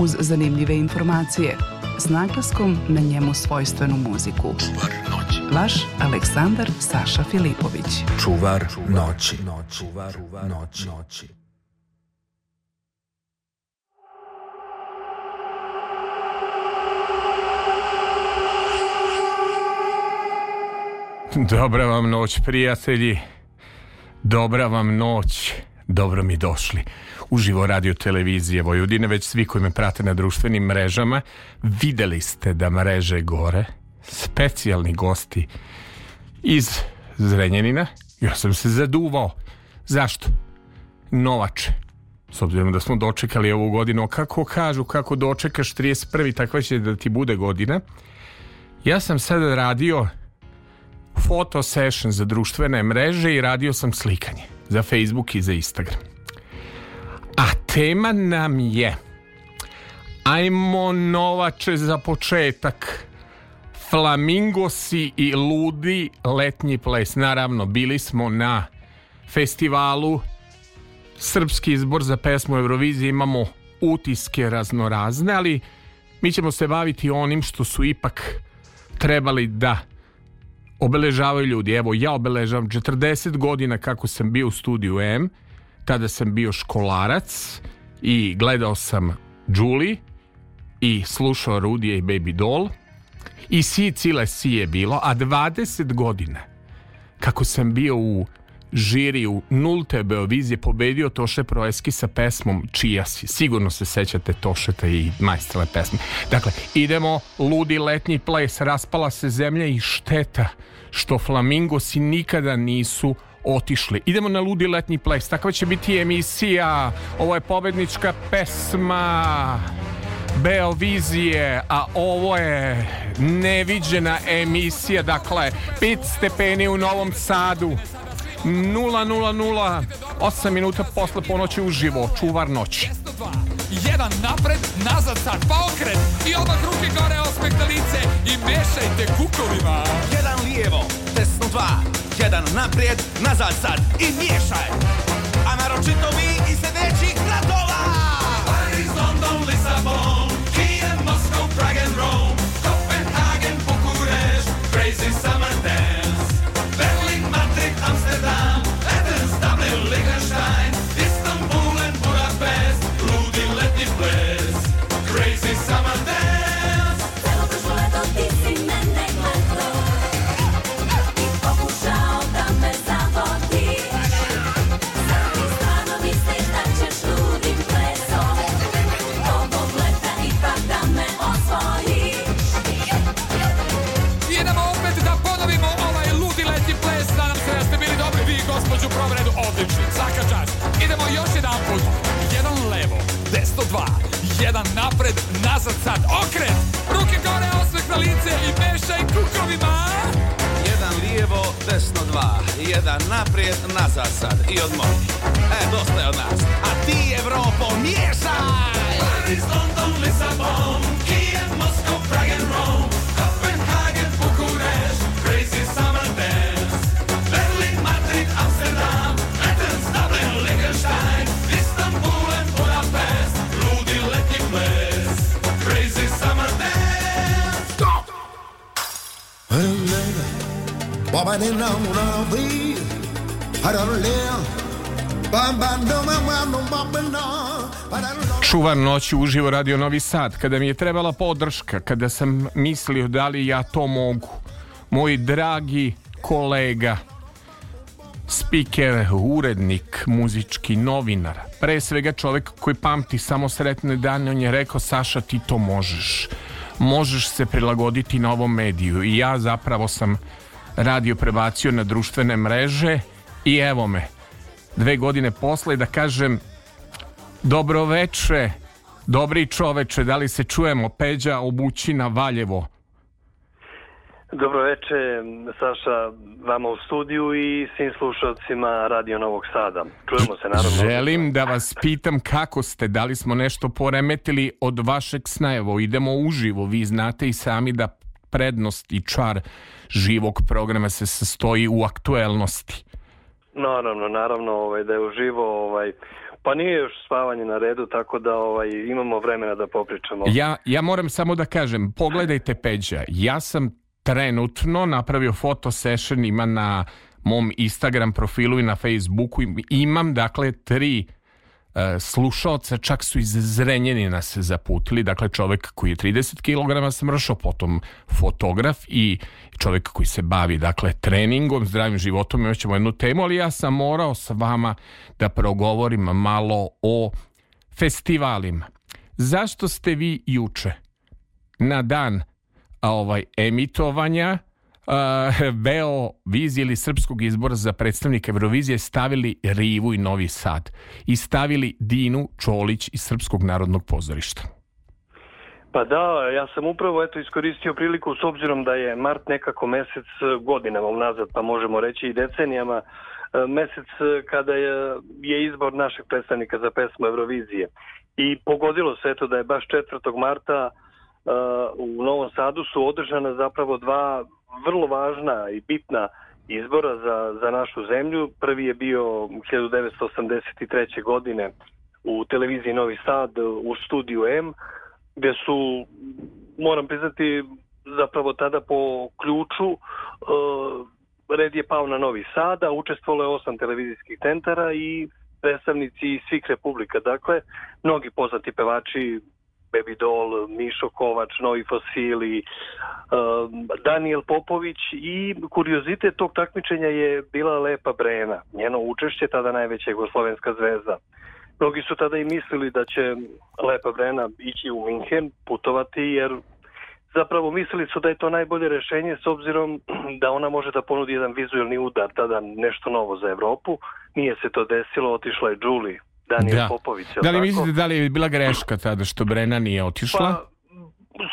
uz zanimljive informacije s naglaskom na njemu svojstvenu muziku. Čuvar noći. Vaš Aleksandar Saša Filipović. Čuvar noći. Čuvar noći. noći. Dobra vam noć, prijatelji. Dobra vam noć dobro mi došli. Uživo radio televizije Vojvodine, već svi koji me prate na društvenim mrežama, videli ste da mreže gore, specijalni gosti iz Zrenjanina, ja sam se zaduvao. Zašto? Novače. S obzirom da smo dočekali ovu godinu, kako kažu, kako dočekaš 31. takva će da ti bude godina. Ja sam sada radio foto session za društvene mreže i radio sam slikanje za Facebook i za Instagram. A tema nam je Ajmo novače za početak Flamingosi i ludi letnji ples Naravno bili smo na festivalu Srpski izbor za pesmu Eurovizije Imamo utiske raznorazne Ali mi ćemo se baviti onim što su ipak trebali da obeležavaju ljudi. Evo, ja obeležavam 40 godina kako sam bio u studiju M, tada sam bio školarac i gledao sam Julie i slušao Rudije i Baby Doll i Si Cile Si je bilo, a 20 godina kako sam bio u žiri u nulte Beovizije pobedio Toše Proeski sa pesmom Čija si. Sigurno se sećate Tošeta i majstrale pesme. Dakle, idemo ludi letnji ples, raspala se zemlja i šteta što flamingosi nikada nisu otišli. Idemo na ludi letnji ples, takva će biti emisija. Ovo je pobednička pesma Beovizije, a ovo je neviđena emisija, dakle, pit stepeni u Novom Sadu. 0-0-0 8 minuta posle ponoći uživo Čuvar noći jedan napred, nazad sad, pa okret i oba ruke gore osmeh na lice i mešajte kukovima. Jedan lijevo, desno dva, jedan naprijed, nazad sad i miješaj. A naročito mi i sljedećih gradova. Paris, London, Lisabon. dva, jedan napred, nazad sad, okret! Ruke gore, osmeh na lice i mešaj kukovima! Jedan lijevo, desno dva, jedan naprijed, nazad sad i odmori. E, dosta je od nas, a ti Evropo miješaj! Paris, London, Lisabon, Kijev, Moskov, Prague and Rome. ومن ناضي حرر ليه Čuvar noći uživo radio Novi Sad Kada mi je trebala podrška Kada sam mislio da li ja to mogu Moj dragi kolega Spiker, urednik, muzički novinar Pre svega čovjek koji pamti samo sretne dane On je rekao Saša ti to možeš Možeš se prilagoditi na ovom mediju I ja zapravo sam radio prebacio na društvene mreže i evo me, dve godine posle da kažem dobro veče, dobri čoveče, da li se čujemo, Peđa Obućina Valjevo. Dobro veče, Saša, vama u studiju i svim slušalcima Radio Novog Sada. Čujemo se naravno. Želim da vas pitam kako ste, da li smo nešto poremetili od vašeg sna, evo idemo uživo, vi znate i sami da prednost i čar živog programa se sastoji u aktuelnosti. Naravno, naravno, ovaj, da je uživo ovaj, Pa nije još spavanje na redu, tako da ovaj, imamo vremena da popričamo. Ja, ja moram samo da kažem, pogledajte Peđa, ja sam trenutno napravio foto session, ima na mom Instagram profilu i na Facebooku, imam dakle tri E, slušaoca, čak su iz Zrenjanina se zaputili, dakle čovek koji je 30 kg smršao, potom fotograf i čovek koji se bavi dakle treningom, zdravim životom, imat ćemo jednu temu, ali ja sam morao sa vama da progovorim malo o festivalima. Zašto ste vi juče na dan a ovaj emitovanja veo eh, vizije ili srpskog izbora za predstavnika Eurovizije stavili Rivu i Novi Sad i stavili Dinu Čolić iz Srpskog narodnog pozorišta. Pa da, ja sam upravo eto iskoristio priliku s obzirom da je mart nekako mesec eh, godinama unazad, pa možemo reći i decenijama, eh, mesec kada je, je izbor našeg predstavnika za pesmu Eurovizije. I pogodilo se eto da je baš 4. marta uh, Uh, u Novom Sadu su održana zapravo dva vrlo važna i bitna izbora za, za našu zemlju. Prvi je bio 1983. godine u televiziji Novi Sad u studiju M, gde su, moram priznati, zapravo tada po ključu uh, red je pao na Novi Sad, a učestvovalo je osam televizijskih tentara i predstavnici svih republika. Dakle, mnogi poznati pevači Baby Doll, Mišo Kovač, Novi Fosili, um, Daniel Popović i kuriozitet tog takmičenja je bila Lepa Brena, njeno učešće tada najveća jugoslovenska zvezda. Mnogi su tada i mislili da će Lepa Brena ići u Minhen, putovati, jer zapravo mislili su da je to najbolje rešenje s obzirom da ona može da ponudi jedan vizuelni udar, tada nešto novo za Evropu. Nije se to desilo, otišla je Julie Danijel da. Popović. Da li tako? mislite da li je bila greška tada što Brena nije otišla? Pa,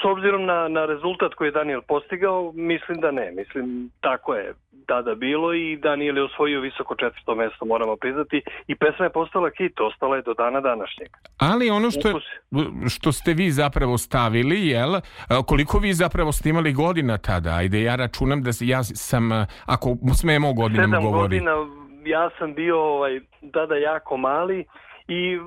s obzirom na, na rezultat koji je Daniel postigao, mislim da ne. Mislim, tako je tada bilo i Daniel je osvojio visoko četvrto mesto, moramo priznati, i pesma je postala hit, ostala je do dana današnjeg. Ali ono što, je, što ste vi zapravo stavili, jel, koliko vi zapravo snimali godina tada? Ajde, ja računam da ja sam, ako smemo godinama govoriti. Sedam godina ja sam bio ovaj, tada jako mali i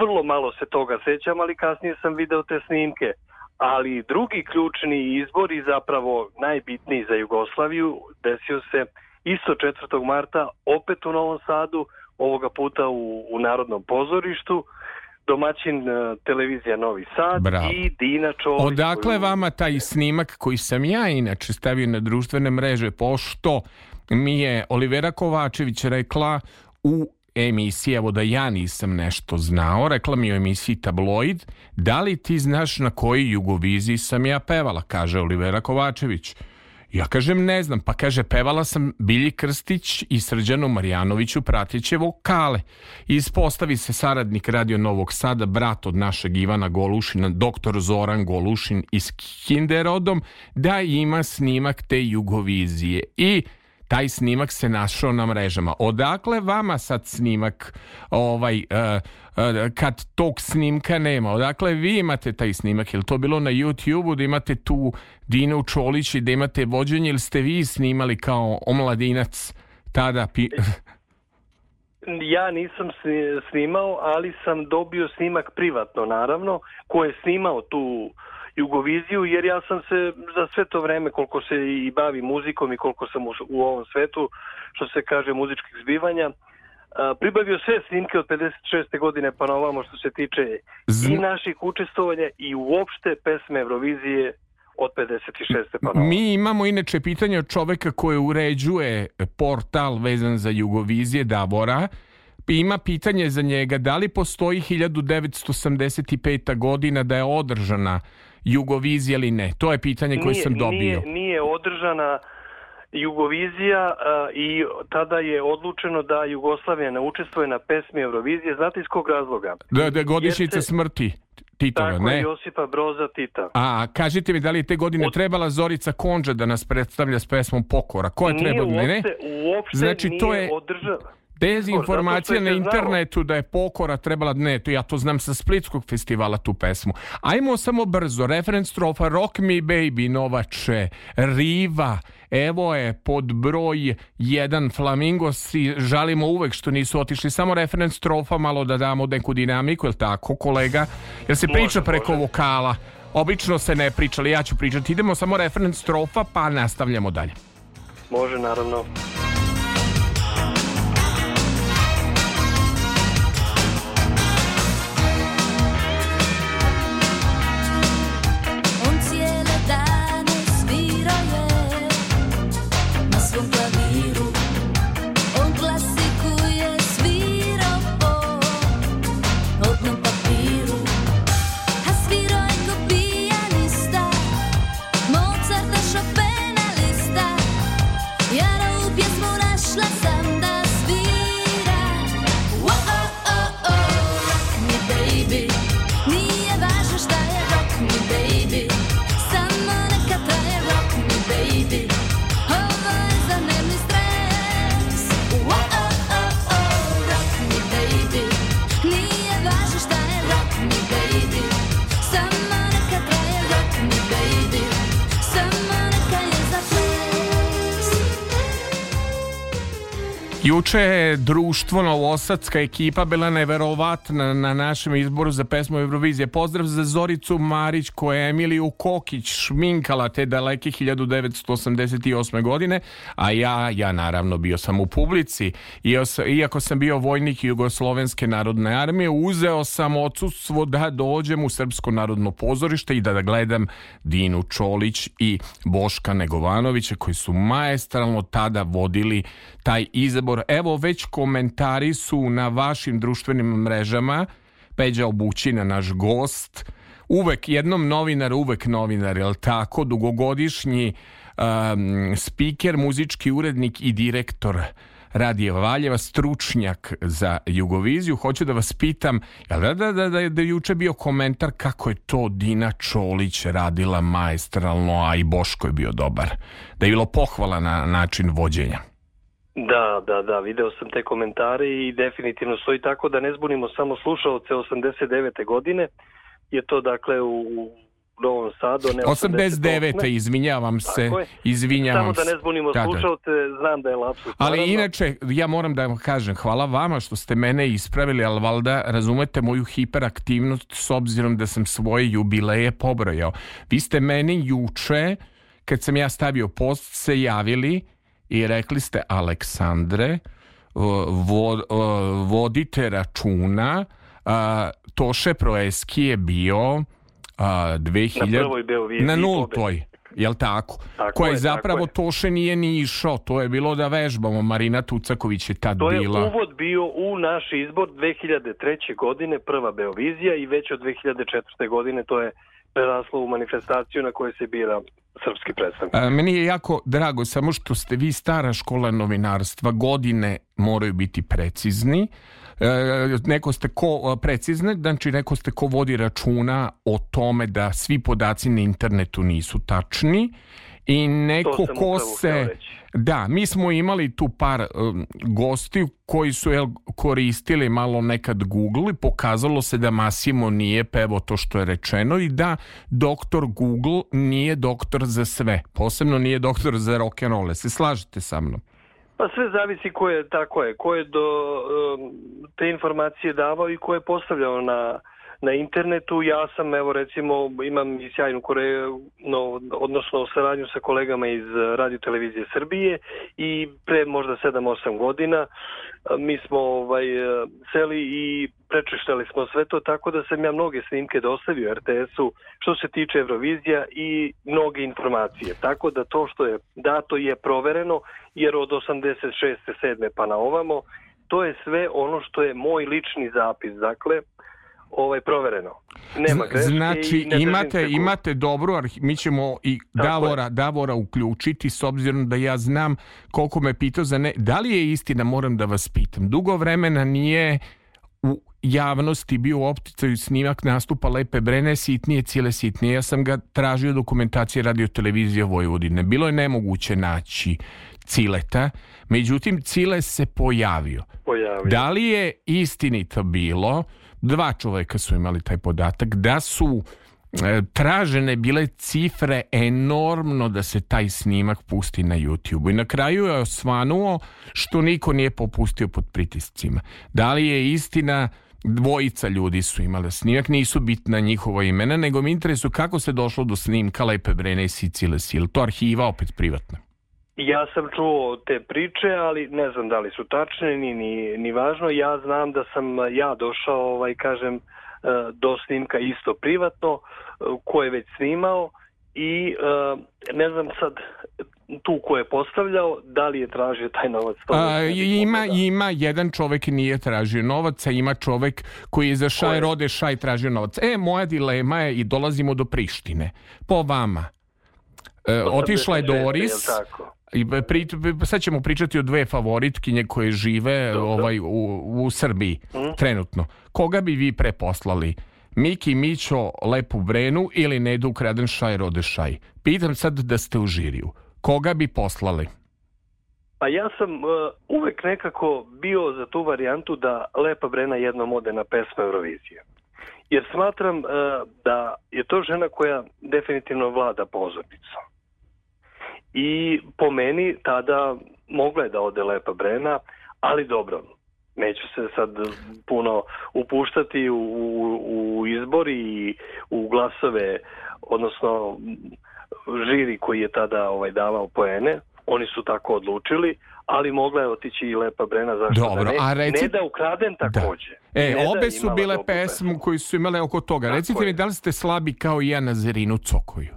vrlo malo se toga sećam, ali kasnije sam video te snimke. Ali drugi ključni izbor i zapravo najbitniji za Jugoslaviju desio se isto 4. marta opet u Novom Sadu, ovoga puta u, u Narodnom pozorištu domaćin e, televizija Novi Sad Bravo. i Dina Čolić. Odakle koju... vama taj snimak koji sam ja inače stavio na društvene mreže, pošto mi je Olivera Kovačević rekla u emisiji, evo da ja nisam nešto znao, rekla mi u emisiji Tabloid, da li ti znaš na koji jugoviziji sam ja pevala, kaže Olivera Kovačević. Ja kažem ne znam, pa kaže pevala sam Bilji Krstić i Srđanu Marjanoviću pratiće vokale. Ispostavi se saradnik Radio Novog Sada, brat od našeg Ivana Golušina, doktor Zoran Golušin iz Kinderodom, da ima snimak te jugovizije. I taj snimak se našao na mrežama. Odakle vama sad snimak ovaj uh, uh, kad tog snimka nema? Odakle vi imate taj snimak? Je li to bilo na YouTubeu da imate tu Dinu Čolić i da imate vođenje ili ste vi snimali kao omladinac tada? Pi... Ja nisam snimao, ali sam dobio snimak privatno naravno, ko je snimao tu uh, Jugoviziju, jer ja sam se za sve to vreme koliko se i bavi muzikom i koliko sam u, u ovom svetu, što se kaže muzičkih zbivanja, pribavio sve snimke od 56. godine pa na ovamo što se tiče i naših učestovanja i uopšte pesme Eurovizije od 56. pa na Mi imamo inače pitanje od čoveka koje uređuje portal vezan za Jugovizije Davora. Ima pitanje za njega da li postoji 1985. godina da je održana Jugovizije ili ne? To je pitanje koje nije, sam dobio. Nije, nije održana Jugovizija a, e, i tada je odlučeno da Jugoslavija ne učestvuje na pesmi Eurovizije. Znate iz kog razloga? Da, da godišnjice se... smrti Titova, Tako ne? Tako Josipa Broza Tita. A, kažite mi da li je te godine Od... trebala Zorica Konđa da nas predstavlja s pesmom Pokora? Ko je trebala? Ne, ne? Uopšte znači, nije to je, održava. Dezinformacija na internetu da je pokora trebala, ne, to ja to znam sa Splitskog festivala tu pesmu. Ajmo samo brzo, referenc strofa Rock Me Baby, Novače, Riva, evo je pod broj 1 Flamingo, si žalimo uvek što nisu otišli, samo referenc strofa malo da damo neku dinamiku, jel tako kolega? Jer se priča preko vokala, obično se ne priča, ali ja ću pričati. Idemo samo referenc strofa pa nastavljamo dalje. Može, naravno. Juče je društvo Novosadska ekipa bila neverovatna na našem izboru za pesmu Eurovizije. Pozdrav za Zoricu Marić koja je Emiliju Kokić šminkala te daleke 1988. godine, a ja, ja naravno bio sam u publici. Iako sam bio vojnik Jugoslovenske narodne armije, uzeo sam odsutstvo da dođem u Srpsko narodno pozorište i da gledam Dinu Čolić i Boška Negovanovića koji su maestralno tada vodili taj izabor. Evo već komentari su na vašim društvenim mrežama. Peđa Obućina, naš gost, uvek jednom novinar, uvek novinar, jel tako? Dugogodišnji um, speaker, muzički urednik i direktor Radije Valjeva, stručnjak za Jugoviziju. Hoću da vas pitam, jel da, da, da, da, da juče bio komentar kako je to Dina Čolić radila maestralno, a i Boško je bio dobar? Da je bilo pohvala na način vođenja. Da, da, da, video sam te komentare i definitivno stoji tako da ne zbunimo samo slušalce 89. godine, je to dakle u Novom Sadu, ne 89. 88. izvinjavam se, izvinjavam se. Samo da ne zbunimo da, da, slušalce, znam da je lapsus. Ali naravno. inače, ja moram da vam kažem, hvala vama što ste mene ispravili, ali valda razumete moju hiperaktivnost s obzirom da sam svoje jubileje pobrojao. Vi ste meni juče, kad sam ja stavio post, se javili i rekli ste Aleksandre, vo, vodite računa, a, Toše Proeski je bio 2000... Na prvoj Beoviziji. Na nultoj. Jel tako? tako Koja je, zapravo tako Toše nije ni išao. To je bilo da vežbamo. Marina Tucaković je tad bila. To je uvod bio u naš izbor 2003. godine prva Beovizija i već od 2004. godine to je preraslo u manifestaciju na kojoj se bira srpski predstavnik. A, e, meni je jako drago, samo što ste vi stara škola novinarstva, godine moraju biti precizni. E, neko ste ko e, precizne, znači neko ste ko vodi računa o tome da svi podaci na internetu nisu tačni I neko ko se... Da, mi smo imali tu par um, gosti koji su jel, koristili malo nekad Google i pokazalo se da Massimo nije pevo to što je rečeno i da doktor Google nije doktor za sve, posebno nije doktor za rock'n'roll. Se slažete sa mnom? Pa sve zavisi ko je, tako je, ko je do, um, te informacije davao i ko je postavljao na na internetu. Ja sam, evo recimo, imam i sjajnu koreju, no, odnosno saradnju sa kolegama iz Radio Televizije Srbije i pre možda 7-8 godina mi smo ovaj, seli i prečištali smo sve to, tako da sam ja mnoge snimke dostavio RTS-u što se tiče Eurovizija i mnoge informacije. Tako da to što je dato je provereno, jer od 86. 7. pa na ovamo, to je sve ono što je moj lični zapis. Dakle, ovaj provereno. Nema greške. Znači ne imate imate dobru arh... mi ćemo i Tako Davora je. Davora uključiti s obzirom da ja znam koliko me pitao za ne da li je istina moram da vas pitam. Dugo vremena nije u javnosti bio u opticaju snimak nastupa Lepe Brene sitnije, cijele sitnije. Ja sam ga tražio dokumentacije radio televizije Vojvodine. Bilo je nemoguće naći Cileta, međutim Cile se pojavio. pojavio. Da li je istinito bilo dva čoveka su imali taj podatak, da su e, tražene bile cifre enormno da se taj snimak pusti na YouTube. I na kraju je osvanuo što niko nije popustio pod pritiscima. Da li je istina dvojica ljudi su imali snimak, nisu bitna njihova imena, nego mi interesuje kako se došlo do snimka Lepe Brene i Sicile Sil. To arhiva opet privatna. Ja sam čuo te priče, ali ne znam da li su tačne, ni, ni, ni važno. Ja znam da sam ja došao, ovaj, kažem, e, do snimka isto privatno, e, ko je već snimao i e, ne znam sad tu ko je postavljao, da li je tražio taj novac? A, ima, da. ima, jedan čovek nije tražio novaca, ima čovek koji je za šaj rode šaj tražio novac. E, moja dilema je i dolazimo do Prištine. Po vama, e, pa otišla je Doris, I pri, sad ćemo pričati o dve favoritkinje koje žive Dobro. ovaj, u, u Srbiji mm. trenutno. Koga bi vi preposlali? Miki Mićo Lepu Brenu ili Nedu Kradenšaj Rodešaj? Pitam sad da ste u žiriju. Koga bi poslali? Pa ja sam uh, uvek nekako bio za tu varijantu da Lepa Brena jednom ode na pesmu Eurovizije. Jer smatram uh, da je to žena koja definitivno vlada pozornicom i po meni tada mogla je da ode lepa Brena, ali dobro, neću se sad puno upuštati u, u, u izbor i u glasove, odnosno žiri koji je tada ovaj davao poene, oni su tako odlučili, ali mogla je otići i Lepa Brena, zašto da Dobro, da ne? A reci... Ne da ukraden da. takođe. Da. E, ne da obe da su bile pesmu koji su imale oko toga. Recite mi da li ste slabi kao i ja na Zerinu Cokoju?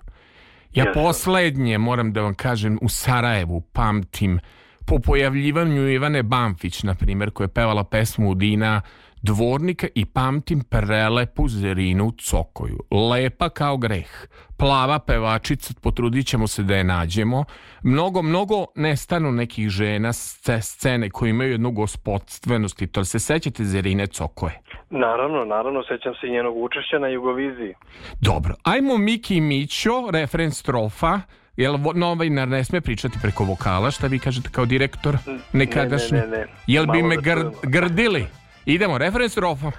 Ja Jeste. poslednje, moram da vam kažem, u Sarajevu pamtim po pojavljivanju Ivane Bamfić, na primer koja je pevala pesmu Udina Dvornika i pamtim prelepu Zerinu Cokoju. Lepa kao greh. Plava pevačica, potrudit ćemo se da je nađemo. Mnogo, mnogo nestanu nekih žena s scene koje imaju jednu gospodstvenost i to se sećate Zerine Cokoje? Naravno, naravno, sećam se i njenog učešća na Jugoviziji. Dobro, ajmo Miki i Mićo, referens trofa, Jel novinar ne sme pričati preko vokala, šta vi kažete kao direktor nekadašnji? Ne, ne, ne, ne. Jel bi Malo me da gr, grdili? Idemo, referens strofa.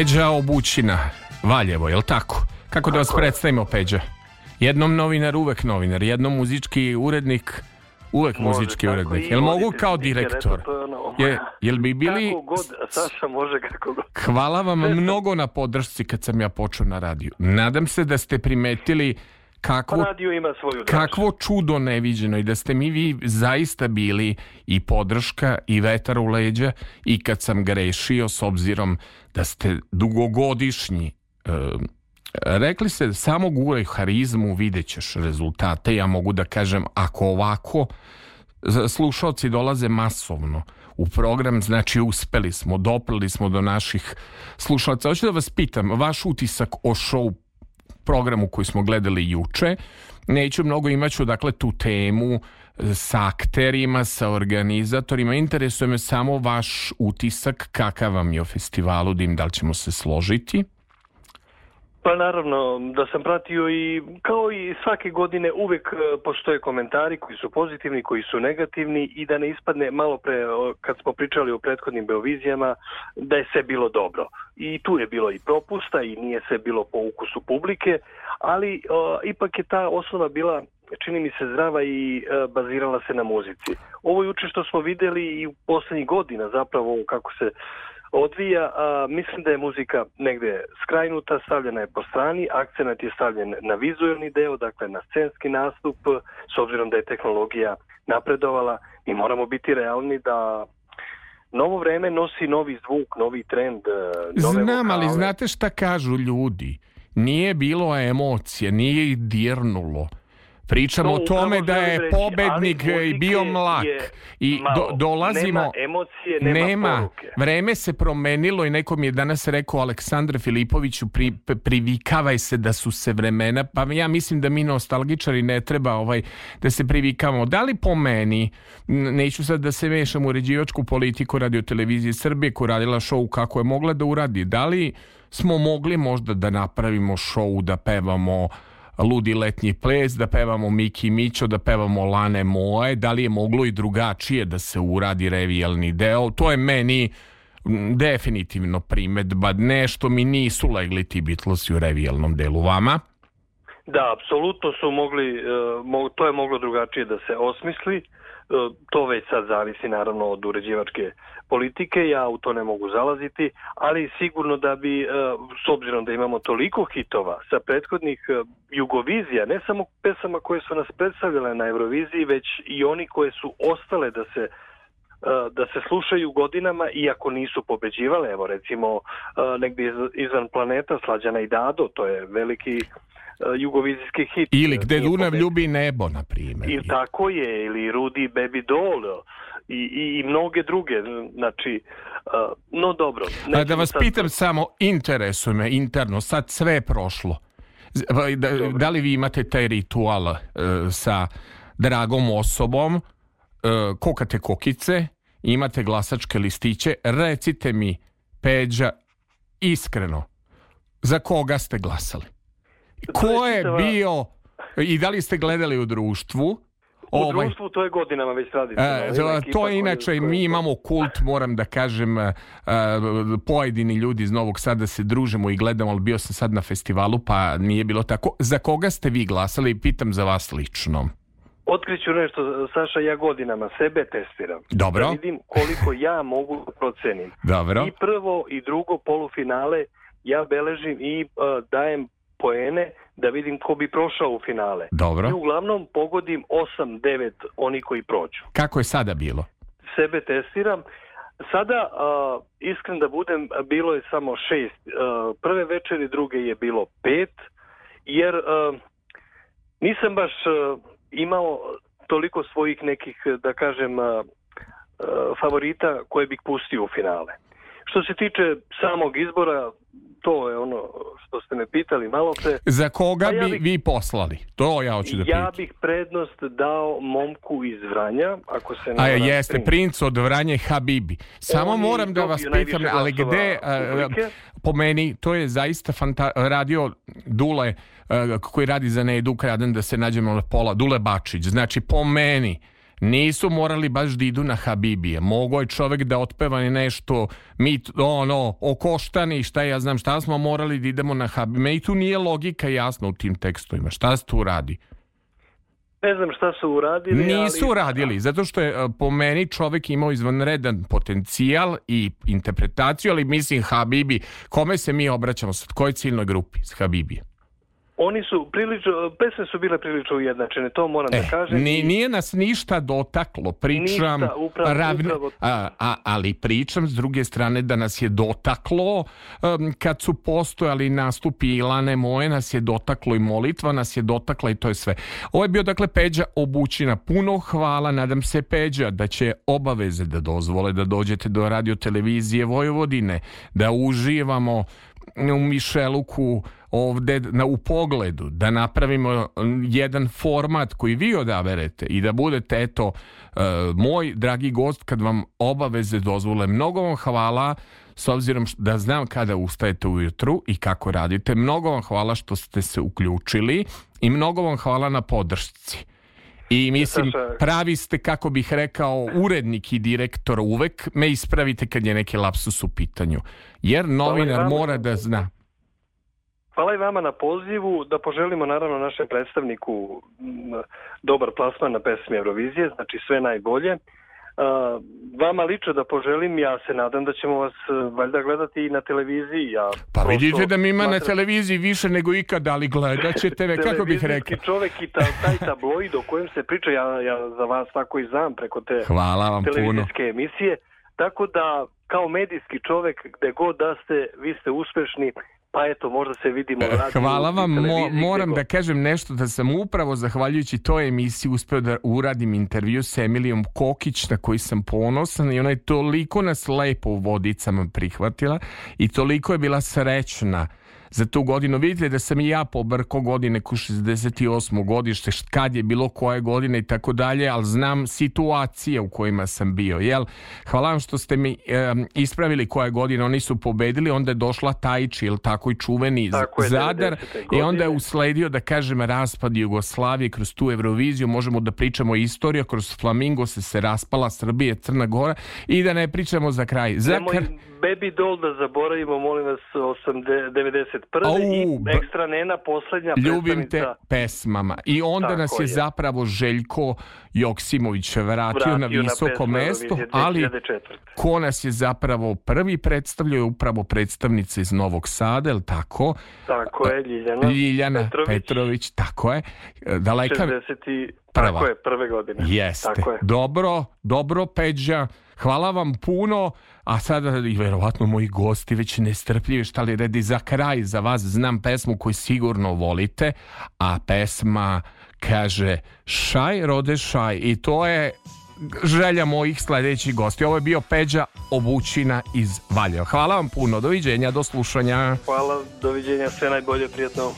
Peđa Obućina, Valjevo, je jel tako? Kako da vas predstavimo, Peđa? Jednom novinar, uvek novinar, jednom muzički urednik, uvek može, muzički urednik. Jel mogu kao direktor? Je, jel bi bili... Kako god, Saša može kako god. Hvala vam mnogo na podršci kad sam ja počeo na radiju. Nadam se da ste primetili Kakvo, pa radio ima svoju dražu. Kakvo čudo neviđeno i da ste mi vi zaista bili i podrška i vetar u leđa i kad sam grešio s obzirom da ste dugogodišnji e, rekli ste samo guraj harizmu vidjet ćeš rezultate ja mogu da kažem ako ovako slušalci dolaze masovno u program, znači uspeli smo, doprli smo do naših slušalaca. Hoću da vas pitam, vaš utisak o show programu koji smo gledali juče. Neću mnogo imaću dakle tu temu e, sa akterima, sa organizatorima. Interesuje me samo vaš utisak kakav vam je o festivalu Dim, da li ćemo se složiti? Pa naravno, da sam pratio i kao i svake godine uvek e, postoje komentari koji su pozitivni, koji su negativni i da ne ispadne malo pre kad smo pričali o prethodnim Beovizijama da je sve bilo dobro. I tu je bilo i propusta i nije sve bilo po ukusu publike, ali o, e, ipak je ta osnova bila čini mi se zdrava i e, bazirala se na muzici. Ovo juče što smo videli i u poslednjih godina zapravo kako se odvija, a, mislim da je muzika negde skrajnuta, stavljena je po strani, akcenat je stavljen na vizuelni deo, dakle na scenski nastup, s obzirom da je tehnologija napredovala, mi moramo biti realni da novo vreme nosi novi zvuk, novi trend, e, nove Znam, vokale. ali znate šta kažu ljudi? Nije bilo emocije, nije ih dirnulo. Pričamo to o tome da, da je reći, pobednik bio mlak i do, dolazimo nema emocije, nema, nema. vreme se promenilo i nekom je danas rekao Aleksandar Filipoviću pri, privikavaj se da su se vremena pa ja mislim da mi nostalgičari ne treba ovaj da se privikamo da li po meni neću sad da se mešam u uređivačku politiku radio televizije Srbije koja radila show kako je mogla da uradi da li smo mogli možda da napravimo show da pevamo Ludi letnji ples, da pevamo Miki Mićo, da pevamo Lane Moje, da li je moglo i drugačije da se uradi revijalni deo, to je meni definitivno primetba, nešto mi nisu legli ti Beatlesi u revijalnom delu vama. Da, apsolutno su mogli, e, to je moglo drugačije da se osmisli. E, to već sad zavisi naravno od uređivačke politike, ja u to ne mogu zalaziti, ali sigurno da bi, e, s obzirom da imamo toliko hitova sa prethodnih e, jugovizija, ne samo pesama koje su nas predstavljale na Euroviziji, već i oni koje su ostale da se da se slušaju godinama iako nisu pobeđivale, evo recimo negde izvan planeta Slađana i Dado, to je veliki E, jugovizijski hit. Ili gde Dunav ljubi nebo, na primjer. Ili tako je, ili Rudi Baby Doll, e, i, i, i mnoge druge, znači, e, no dobro. A da vas sad... pitam samo, interesuje me interno, sad sve je prošlo. Pa, da, da li vi imate taj ritual uh, sa dragom osobom, uh, kokate kokice, imate glasačke listiće, recite mi, Peđa, iskreno, za koga ste glasali? Znači, Ko je, bio i da li ste gledali u društvu? U ovaj, društvu to je godinama već tradicionalno. To, e, to je inače, koji... mi imamo kult, moram da kažem, uh, pojedini ljudi iz Novog Sada se družimo i gledamo, ali bio sam sad na festivalu, pa nije bilo tako. Za koga ste vi glasali? Pitam za vas lično. Otkriću nešto, Saša, ja godinama sebe testiram. Dobro. Da vidim koliko ja mogu da procenim. Dobro. I prvo i drugo polufinale ja beležim i uh, dajem poene da vidim ko bi prošao u finale. Dobro. I uglavnom pogodim 8-9 oni koji prođu. Kako je sada bilo? Sebe testiram. Sada, uh, iskren da budem, bilo je samo šest. Uh, prve večeri, druge je bilo pet, jer uh, nisam baš uh, imao toliko svojih nekih, da kažem, uh, favorita koje bih pustio u finale. Što se tiče samog izbora, to je ono što ste me pitali malo pre. Za koga ja bi, vi poslali? To ja hoću da pitam. Ja bih prednost dao momku iz Vranja, ako se ne A jeste, string. princ od Vranje Habibi. Samo On moram da vas pitam, ali gde, a, eh, po meni, to je zaista fanta radio Dule, eh, koji radi za Nedu Kraden, da se nađemo na pola, Dule Bačić. Znači, po meni, nisu morali baš da idu na Habibije. Mogo je čovek da otpeva nešto, mit, ono, o koštani, šta ja znam, šta smo morali da idemo na Habibije. Meni tu nije logika jasna u tim tekstovima. Šta se tu radi? Ne znam šta su uradili. Nisu ali... uradili, zato što je e, po meni čovek imao izvanredan potencijal i interpretaciju, ali mislim Habibi, kome se mi obraćamo, sa kojoj ciljnoj grupi? S Habibijem. Oni su prilično, pesme su bile prilično ujednačene, to moram da e, da kažem. Ni, nije nas ništa dotaklo, pričam, ništa, upravo, ravne, upravo. A, a, ali pričam s druge strane da nas je dotaklo, um, kad su postojali nastupi Ilane Moje, nas je dotaklo i molitva, nas je dotakla i to je sve. Ovo je bio dakle Peđa Obućina, puno hvala, nadam se Peđa da će obaveze da dozvole da dođete do radio televizije Vojvodine, da uživamo u Mišeluku, ovde na, u pogledu, da napravimo jedan format koji vi odaberete i da budete, eto, e, moj dragi gost kad vam obaveze dozvole. Mnogo vam hvala s obzirom da znam kada ustajete ujutru i kako radite. Mnogo vam hvala što ste se uključili i mnogo vam hvala na podršci. I mislim, pravi ste, kako bih rekao, urednik i direktor uvek, me ispravite kad je neki lapsus u pitanju. Jer novinar mora da zna. Hvala i vama na pozivu, da poželimo naravno našem predstavniku dobar plasman na pesmi Eurovizije, znači sve najbolje. Vama lično da poželim, ja se nadam da ćemo vas e, valjda gledati i na televiziji. Ja pa vidite da mi ima matra... na televiziji više nego ikad, ali gledat ćete me, kako bih rekao. čovek i ta, taj tabloid o kojem se priča, ja, ja za vas tako i znam preko te Hvala vam televizijske puno. emisije. Tako da, kao medijski čovek, gde god da ste, vi ste uspešni, Pa eto, možda se vidimo. Radiju, Hvala vam, Mo, moram da kažem nešto da sam upravo zahvaljujući toj emisiji uspeo da uradim intervju s Emilijom Kokić na koji sam ponosan i ona je toliko nas lepo u vodicama prihvatila i toliko je bila srećna za tu godinu. Vidite da sam i ja pobrko godine ku 68. godište, kad je bilo koje godine i tako dalje, ali znam situacije u kojima sam bio. Jel? Hvala vam što ste mi e, ispravili koje godine oni su pobedili, onda je došla Tajči, ili tako i čuveni tako Zadar, i onda je usledio, da kažem, raspad Jugoslavije kroz tu Euroviziju, možemo da pričamo istoriju, kroz Flamingo se se raspala Srbije, Crna Gora, i da ne pričamo za kraj. Za Nemoj Baby Doll da zaboravimo, molim vas, 80, 90. 91. Au, i ekstra nena poslednja Ljubim te pesmama. I onda Tako nas je, je zapravo Željko Joksimović vratio, vratio na visoko na mesto, ali ko nas je zapravo prvi predstavljao je upravo predstavnica iz Novog Sada, je tako? Tako je, Ljiljana, Ljiljana Petrović. Petrović, tako je. Daleka... 60 prva. Tako je, prve godine. Jeste. Tako je. Dobro, dobro Peđa. Hvala vam puno a sada i verovatno moji gosti već nestrpljivi šta li redi za kraj za vas znam pesmu koju sigurno volite a pesma kaže šaj rode šaj i to je želja mojih sledećih gosti. Ovo je bio Peđa Obućina iz Valjeva. Hvala vam puno, doviđenja, do slušanja. Hvala, doviđenja, sve najbolje, prijatno.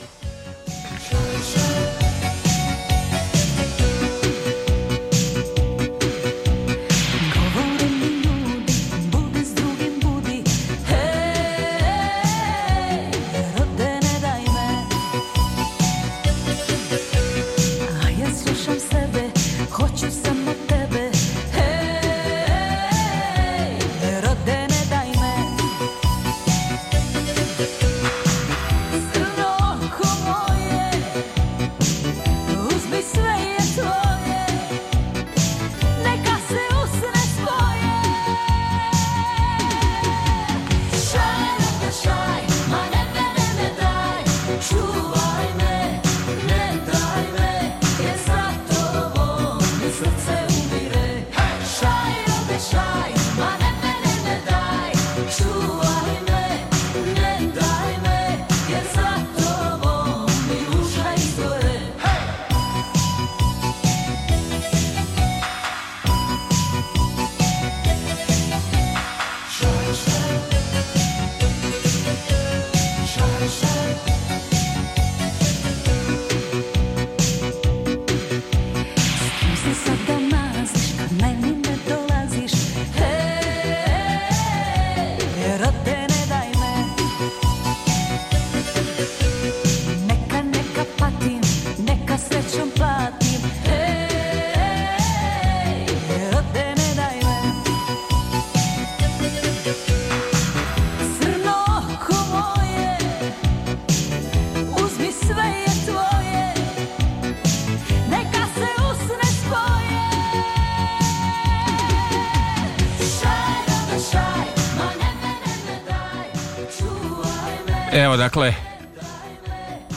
Evo dakle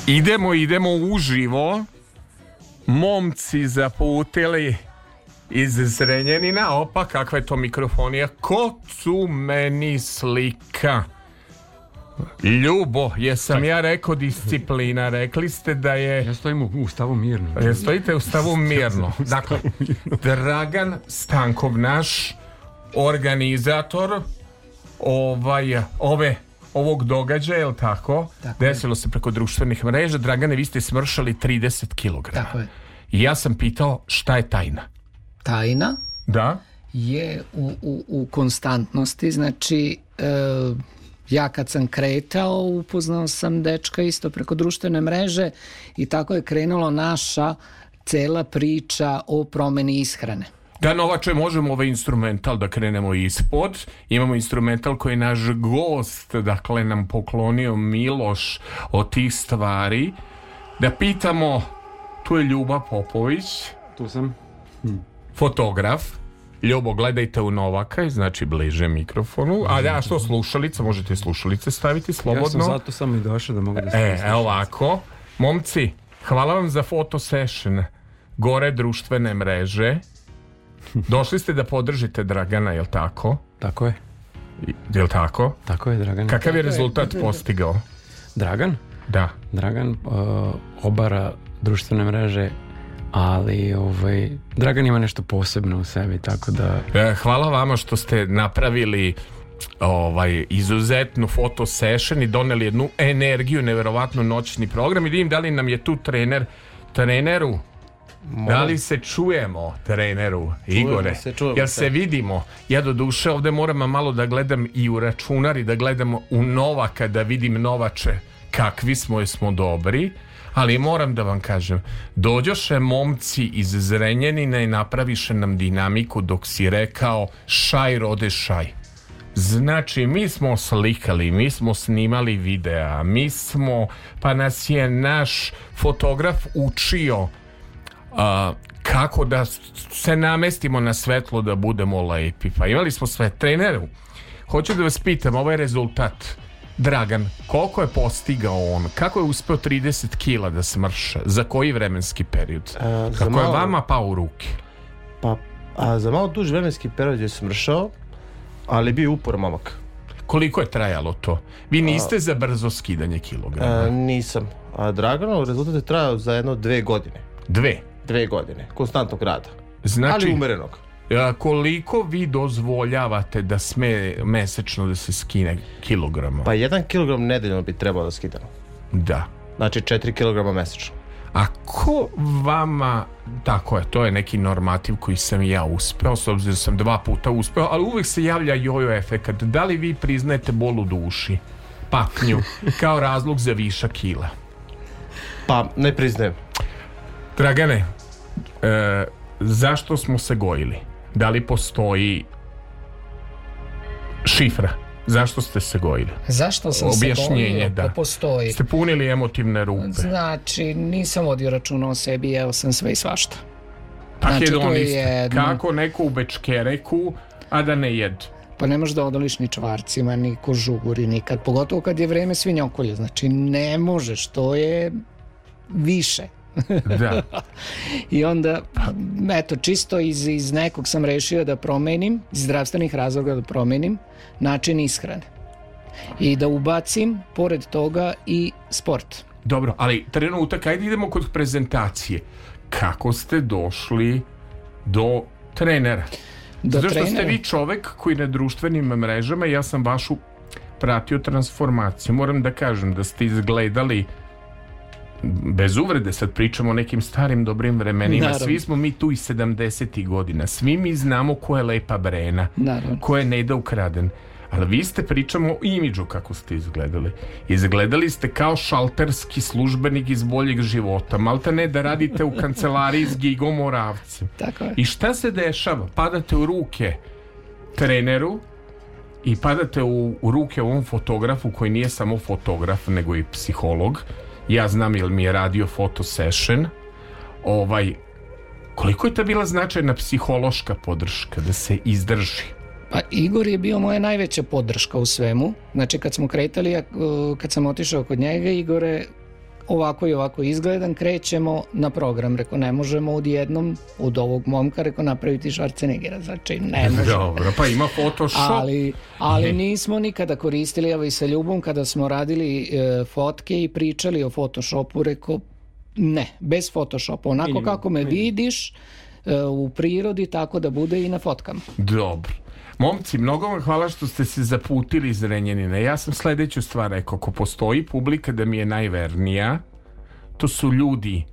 Idemo, idemo uživo Momci zaputili iz Zrenjanina Opa, kakva je to mikrofonija Ko su meni slika Ljubo, jesam ja rekao disciplina Rekli ste da je Ja stojim u stavu mirno ja e, Stojite u stavu mirno Dakle, Dragan Stankov naš Organizator Ovaj, ove ovog događaja, je li tako? tako Desilo je. se preko društvenih mreža. Dragane, vi ste smršali 30 kg. Tako je. I ja sam pitao šta je tajna? Tajna? Da. Je u, u, u konstantnosti, znači... E, ja kad sam kretao upoznao sam dečka isto preko društvene mreže i tako je krenula naša cela priča o promeni ishrane. Da, Novače, možemo ovaj instrumental da krenemo ispod. Imamo instrumental koji je naš gost, dakle, nam poklonio Miloš od tih stvari. Da pitamo, tu je Ljuba Popović. Tu sam. Hm. Fotograf. Ljubo, gledajte u Novaka, znači bliže mikrofonu. A ja da, što slušalice, možete slušalice staviti slobodno. Ja sam zato samo i došao da mogu da e, stavim E, ovako. Momci, hvala vam za foto session. Gore društvene mreže. Došli ste da podržite Dragana, je jel tako? Tako je. Jel tako? Tako je, Dragan. Kakav je rezultat postigao? Dragan? Da. Dragan uh, obara društvene mreže ali ovaj, Dragan ima nešto posebno u sebi, tako da... E, hvala vama što ste napravili ovaj izuzetnu foto session i doneli jednu energiju, neverovatnu noćni program i vidim da li nam je tu trener treneru Da li se čujemo treneru čujemo Igore? Se, čujemo Jel se, se vidimo? Ja do duše ovdje moram malo da gledam i u računar i da gledam u Novaka da vidim Novače kakvi smo jesmo dobri ali moram da vam kažem dođoše momci iz Zrenjanina i napraviše nam dinamiku dok si rekao šaj rode šaj Znači, mi smo slikali, mi smo snimali videa, mi smo, pa nas je naš fotograf učio a, kako da se namestimo na svetlo da budemo lepi. Pa imali smo sve treneru. Hoću da vas pitam, ovaj rezultat Dragan, koliko je postigao on? Kako je uspeo 30 kila da smrša? Za koji vremenski period? A, kako malo, je vama pao u ruke? Pa, a za malo duži vremenski period je smršao, ali bio upor momak. Koliko je trajalo to? Vi niste a, za brzo skidanje kilograma? A, nisam. A Draganov rezultat je trajao za jedno dve godine. Dve? dve godine, konstantnog rada. Znači, ali umerenog. Koliko vi dozvoljavate da sme mesečno da se skine kilograma? Pa jedan kilogram nedeljno bi trebalo da skidamo. Da. Znači 4 kilograma mesečno. A ko vama, tako je, to je neki normativ koji sam ja uspeo, s obzirom da sam dva puta uspeo, ali uvek se javlja jojo efekat. Da li vi priznajete bol u duši, paknju, kao razlog za viša kila? Pa, ne priznajem. Dragane, e, zašto smo se gojili? Da li postoji šifra? Zašto ste se gojili? Zašto sam Objašnjenje, se gojio? Da. Pa postoji. Ste punili emotivne rupe. Znači, nisam vodio računa o sebi, jeo sam sve i svašta. Pa znači, da to je jedno. Kako neko u Bečkereku, a da ne jedu? pa ne možeš da odoliš ni čvarcima, ni kožuguri, nikad, pogotovo kad je vreme svinjokolja, znači ne možeš, to je više. Da. I onda, eto, čisto iz, iz nekog sam rešio da promenim, iz zdravstvenih razloga da promenim, način ishrane. I da ubacim, pored toga, i sport. Dobro, ali trenutak, ajde idemo kod prezentacije. Kako ste došli do trenera? Do Zato što trenera? ste vi čovek koji na društvenim mrežama, ja sam vašu pratio transformaciju. Moram da kažem da ste izgledali bez uvrede sad pričamo o nekim starim dobrim vremenima. Naravno. Svi smo mi tu i 70. godina. Svi mi znamo ko je Lepa Brena, Naravno. ko je Neda Ukraden. Ali vi ste pričamo o imidžu kako ste izgledali. Izgledali ste kao šalterski službenik iz boljeg života. Malta ne da radite u kancelariji s Gigom Tako je. I šta se dešava? Padate u ruke treneru i padate u, u ruke ovom fotografu koji nije samo fotograf nego i psiholog ja znam jer mi je radio foto session, ovaj, koliko je ta bila značajna psihološka podrška da se izdrži? Pa Igor je bio moja najveća podrška u svemu. Znači kad smo kretali, kad sam otišao kod njega, Igore, ovako i ovako izgledam, krećemo na program. Reko, ne možemo odjednom od ovog momka, reko, napraviti Schwarzeneggera, znači ne možemo. Dobro, pa ima Photoshop. Ali, ali nismo nikada koristili, evo i sa Ljubom, kada smo radili e, fotke i pričali o Photoshopu, reko, ne, bez Photoshopa, onako minimum, kako me minimum. vidiš, e, u prirodi, tako da bude i na fotkama. Dobro. Momci, mnogo vam hvala što ste se zaputili iz Renjanina. Ja sam sledeću stvar rekao, ako postoji publika da mi je najvernija, to su ljudi.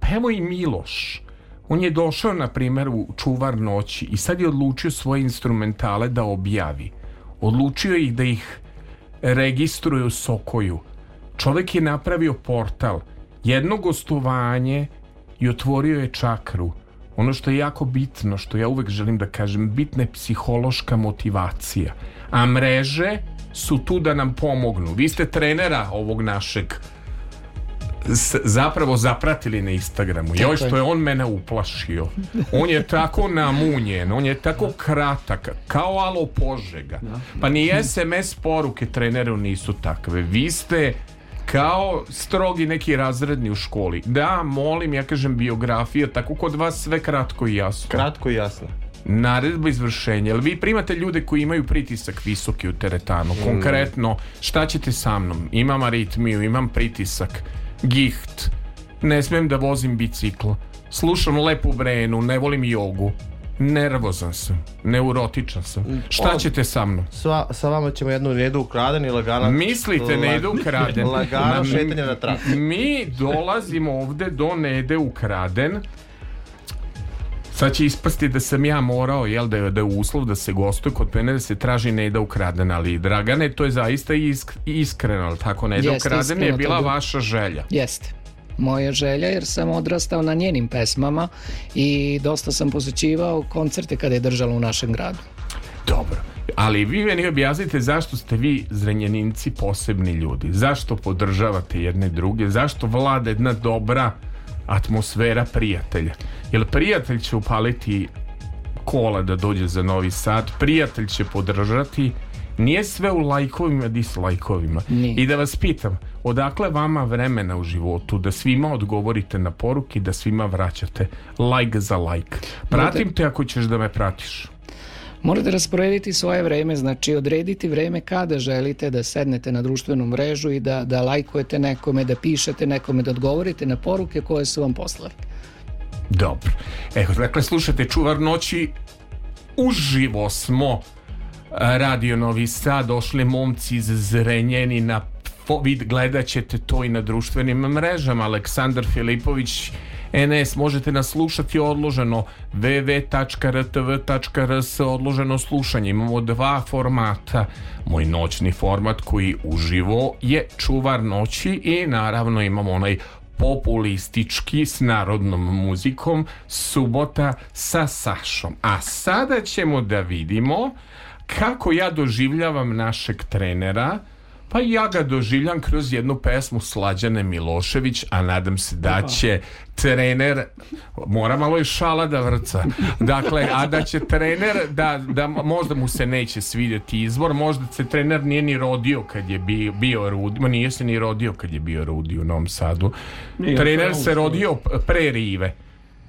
Pa evo i Miloš. On je došao, na primjer, u Čuvar noći i sad je odlučio svoje instrumentale da objavi. Odlučio ih da ih registruje u Sokoju. Čovek je napravio portal, jedno gostovanje i otvorio je čakru. Ono što je jako bitno, što ja uvek želim da kažem, bitna je psihološka motivacija. A mreže su tu da nam pomognu. Vi ste trenera ovog našeg zapravo zapratili na Instagramu. Joj što je on mene uplašio. On je tako namunjen, on je tako kratak, kao alo požega. Da. Pa ni SMS poruke treneru nisu takve. Vi ste kao strogi neki razredni u školi. Da, molim, ja kažem biografija, tako kod vas sve kratko i jasno. Kratko i jasno. Naredba izvršenja. Jel vi primate ljude koji imaju pritisak visoki u teretanu? Mm. Konkretno, šta ćete sa mnom? Imam aritmiju, imam pritisak, giht, ne smem da vozim bicikl, slušam lepu brenu, ne volim jogu. Nervozan sam, neurotičan sam. Mm. Šta o, ćete sa mnom? Sva, sa vama ćemo jednu nedu ukraden i lagana... Mislite ne idu ukraden. lagano šetanje na traku. Mi dolazimo ovde do nede ukraden. Sad će ispasti da sam ja morao, jel, da je, da je uslov da se gostuje kod mene, da se traži neda ukraden, ali Dragane, to je zaista isk, iskreno, ali tako, neda ukraden je bila vaša želja. Jeste moja želja jer sam odrastao na njenim pesmama i dosta sam posjećivao koncerte kada je držala u našem gradu. Dobro. Ali vi meni objasnite zašto ste vi zrenjaninci posebni ljudi, zašto podržavate jedne druge, zašto vlada jedna dobra atmosfera prijatelja. Jer prijatelj će upaliti kola da dođe za Novi Sad, prijatelj će podržati, nije sve u lajkovima, dislajkovima. Nije. I da vas pitam, Odakle vama vremena u životu da svima odgovorite na poruke da svima vraćate like za like. Pratim te ako ćeš da me pratiš. Morate rasporediti svoje vreme, znači odrediti vreme kada želite da sednete na društvenu mrežu i da, da lajkujete nekome, da pišete nekome, da odgovorite na poruke koje su vam poslali. Dobro. Evo, dakle, slušate Čuvar noći, uživo smo Radio Novi Sad, došli momci iz Zrenjanina, vi gledat ćete to i na društvenim mrežama. Aleksandar Filipović NS možete nas slušati odloženo www.rtv.rs odloženo slušanje. Imamo dva formata. Moj noćni format koji uživo je čuvar noći i naravno imamo onaj populistički s narodnom muzikom subota sa Sašom. A sada ćemo da vidimo kako ja doživljavam našeg trenera Pa ja ga doživljam kroz jednu pesmu Slađane Milošević, a nadam se da će trener mora malo i šala da vrca dakle, a da će trener da, da možda mu se neće svidjeti izbor, možda se trener nije ni rodio kad je bio, bio Rudi ma nije se ni rodio kad je bio Rudi u Novom Sadu nije, trener se rodio pre Rive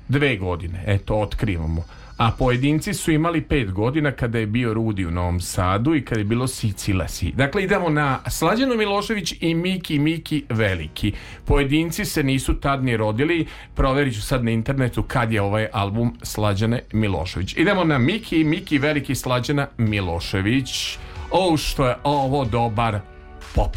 dve godine, eto, otkrivamo a pojedinci su imali pet godina kada je bio Rudi u Novom Sadu i kada je bilo Sicila Si. Dakle, idemo na Slađano Milošević i Miki Miki Veliki. Pojedinci se nisu tad ni rodili, proverit ću sad na internetu kad je ovaj album Slađane Milošević. Idemo na Miki Miki Veliki Slađana Milošević. O, što je ovo dobar pop.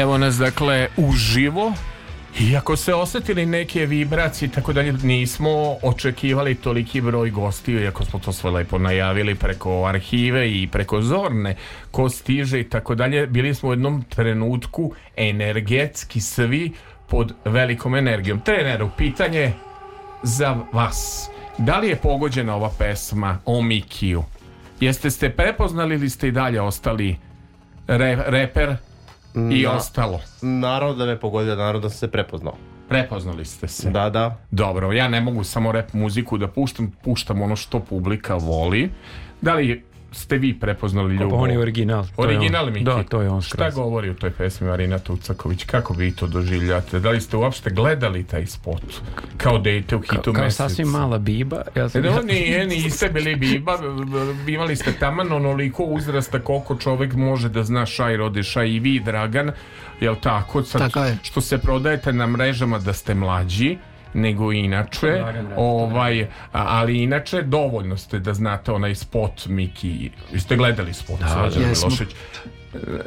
Evo nas dakle uživo iako se osjetili neke vibracije tako dalje, nismo očekivali toliki broj gostiju, iako smo to sve lepo najavili preko arhive i preko zorne, ko stiže i tako dalje, bili smo u jednom trenutku energetski svi pod velikom energijom. Treneru, pitanje za vas. Da li je pogođena ova pesma o Mikiju? Jeste ste prepoznali ili ste i dalje ostali re, reper i ostalo. Narod da me pogodio, naravno da sam se prepoznao. Prepoznali ste se. Da, da. Dobro, ja ne mogu samo rap muziku da puštam, puštam ono što publika voli. Da li ste vi prepoznali pa ljubav. On je original. To original je on. Miki. Da, to je on skroz. Šta govori u toj pesmi Marina Tucaković? Kako vi to doživljate? Da li ste uopšte gledali taj spot? Kao dete u hitu Ka, Kao mjesec. sasvim mala biba. Ja sam... E, da, nije, niste bili biba. Imali ste taman onoliko uzrasta koliko čovek može da zna šaj rodeša i vi Dragan. Jel tako? Sad, tako je. Što se prodajete na mrežama da ste mlađi nego inače ovaj ali inače dovoljno ste da znate onaj spot Miki jeste gledali spot da, da.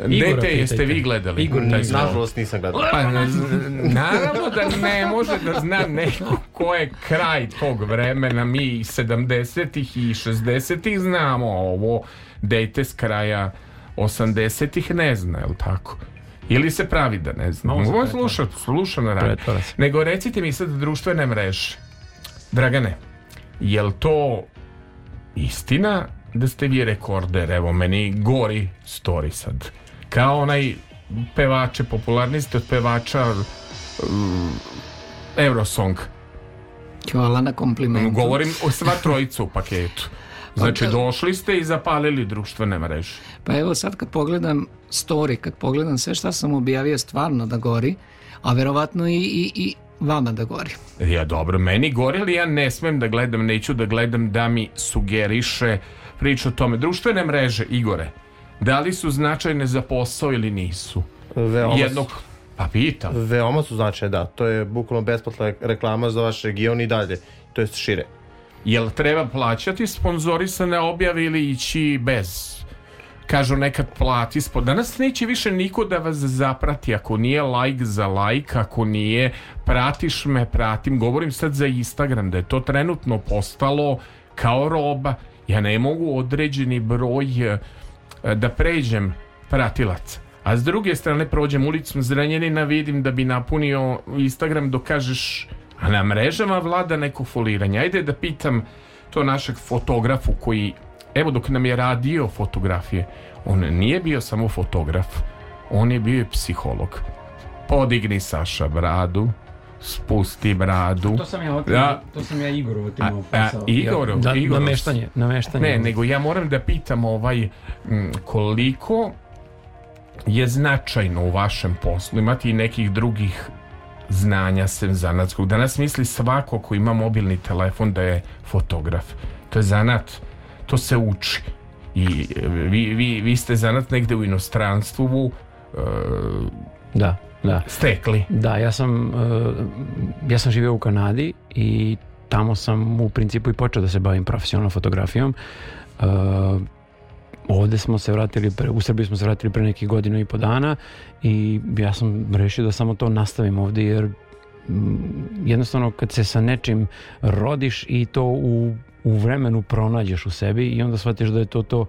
Dete, jeste vi gledali? Igor, nažalost nisam gledao. Pa, naravno da ne može da zna neko ko je kraj tog vremena. Mi 70-ih i 60-ih znamo ovo. Dete s kraja 80-ih ne zna, je li tako? Ili se pravi da ne znam. On ovo sluša, sluša na radi. Nego recite mi sad društvene mreže. Dragane, jel to istina da ste vi rekorder? Evo, meni gori story sad. Kao onaj pevače, popularni ste od pevača um, Eurosong. Hvala na komplimentu. Govorim o sva trojicu u paketu. Znači došli ste i zapalili društvene mreže. Pa evo sad kad pogledam story, kad pogledam sve šta sam objavio stvarno da gori, a verovatno i, i, i vama da gori. Ja dobro, meni gori, ali ja ne smem da gledam, neću da gledam da mi sugeriše priča o tome. Društvene mreže, Igore, da li su značajne za posao ili nisu? Veoma Jednog pa pitam. Veoma su značajne, da. To je bukvalno besplatna reklama za vaš region i dalje, to jest šire. Jel treba plaćati sponzorisane objave ili ići bez? Kažu nekad plati spod. Danas neće više niko da vas zaprati ako nije like za like, ako nije pratiš me, pratim. Govorim sad za Instagram da je to trenutno postalo kao roba. Ja ne mogu određeni broj e, da pređem pratilac. A s druge strane prođem ulicom Zrenjanina, vidim da bi napunio Instagram dok kažeš A na mrežama vlada neko foliranje. Ajde da pitam to našeg fotografu koji, evo dok nam je radio fotografije, on nije bio samo fotograf, on je bio i psiholog. Podigni Saša bradu, spusti bradu. To sam ja otim, da, to sam ja Igoru otimao posao. Igor, da, Igor. Nameštanje, nameštanje. Ne, nego ja moram da pitam ovaj m, koliko je značajno u vašem poslu imati nekih drugih znanja sem zanatskog. Danas misli svako ko ima mobilni telefon da je fotograf. To je zanat, to se uči. I e, vi, vi, vi ste zanat negde u inostranstvu uh, da, da. stekli. Da, ja sam, uh, ja sam živio u Kanadi i tamo sam u principu i počeo da se bavim profesionalnom fotografijom. Uh, ovde smo se vratili, pre, u Srbiju smo se vratili pre nekih godina i po dana i ja sam rešio da samo to nastavim ovde jer mm, jednostavno kad se sa nečim rodiš i to u, u vremenu pronađeš u sebi i onda shvatiš da je to to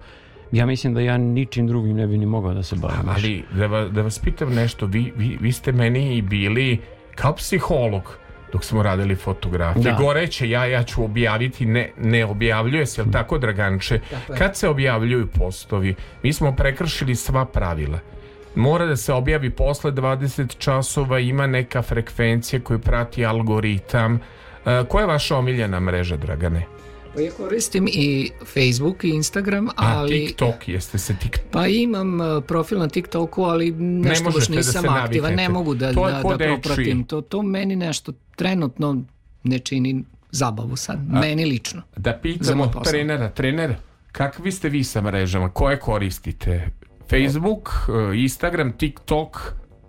ja mislim da ja ničim drugim ne bi ni mogao da se bavim. Ali da, va, da vas pitam nešto, vi, vi, vi ste meni i bili kao psiholog dok smo radili fotografije. Da. Goreće ja, ja ću objaviti, ne, ne objavljuje se, jel tako Draganče? Dakle. Kad se objavljuju postovi, mi smo prekršili sva pravila. Mora da se objavi posle 20 časova, ima neka frekvencija koju prati algoritam. E, koja je vaša omiljena mreža, Dragane? Ja koristim i Facebook i Instagram, ali... A, TikTok, jeste se TikTok? Pa imam e, profil na TikToku, ali nešto ne baš da nisam da aktivan, ne mogu da, to da, da propratim. To, to meni nešto trenutno ne čini zabavu sad, A, meni lično. Da pitamo trenera, trener, kakvi ste vi sa mrežama, koje koristite? Facebook, e, Instagram, TikTok?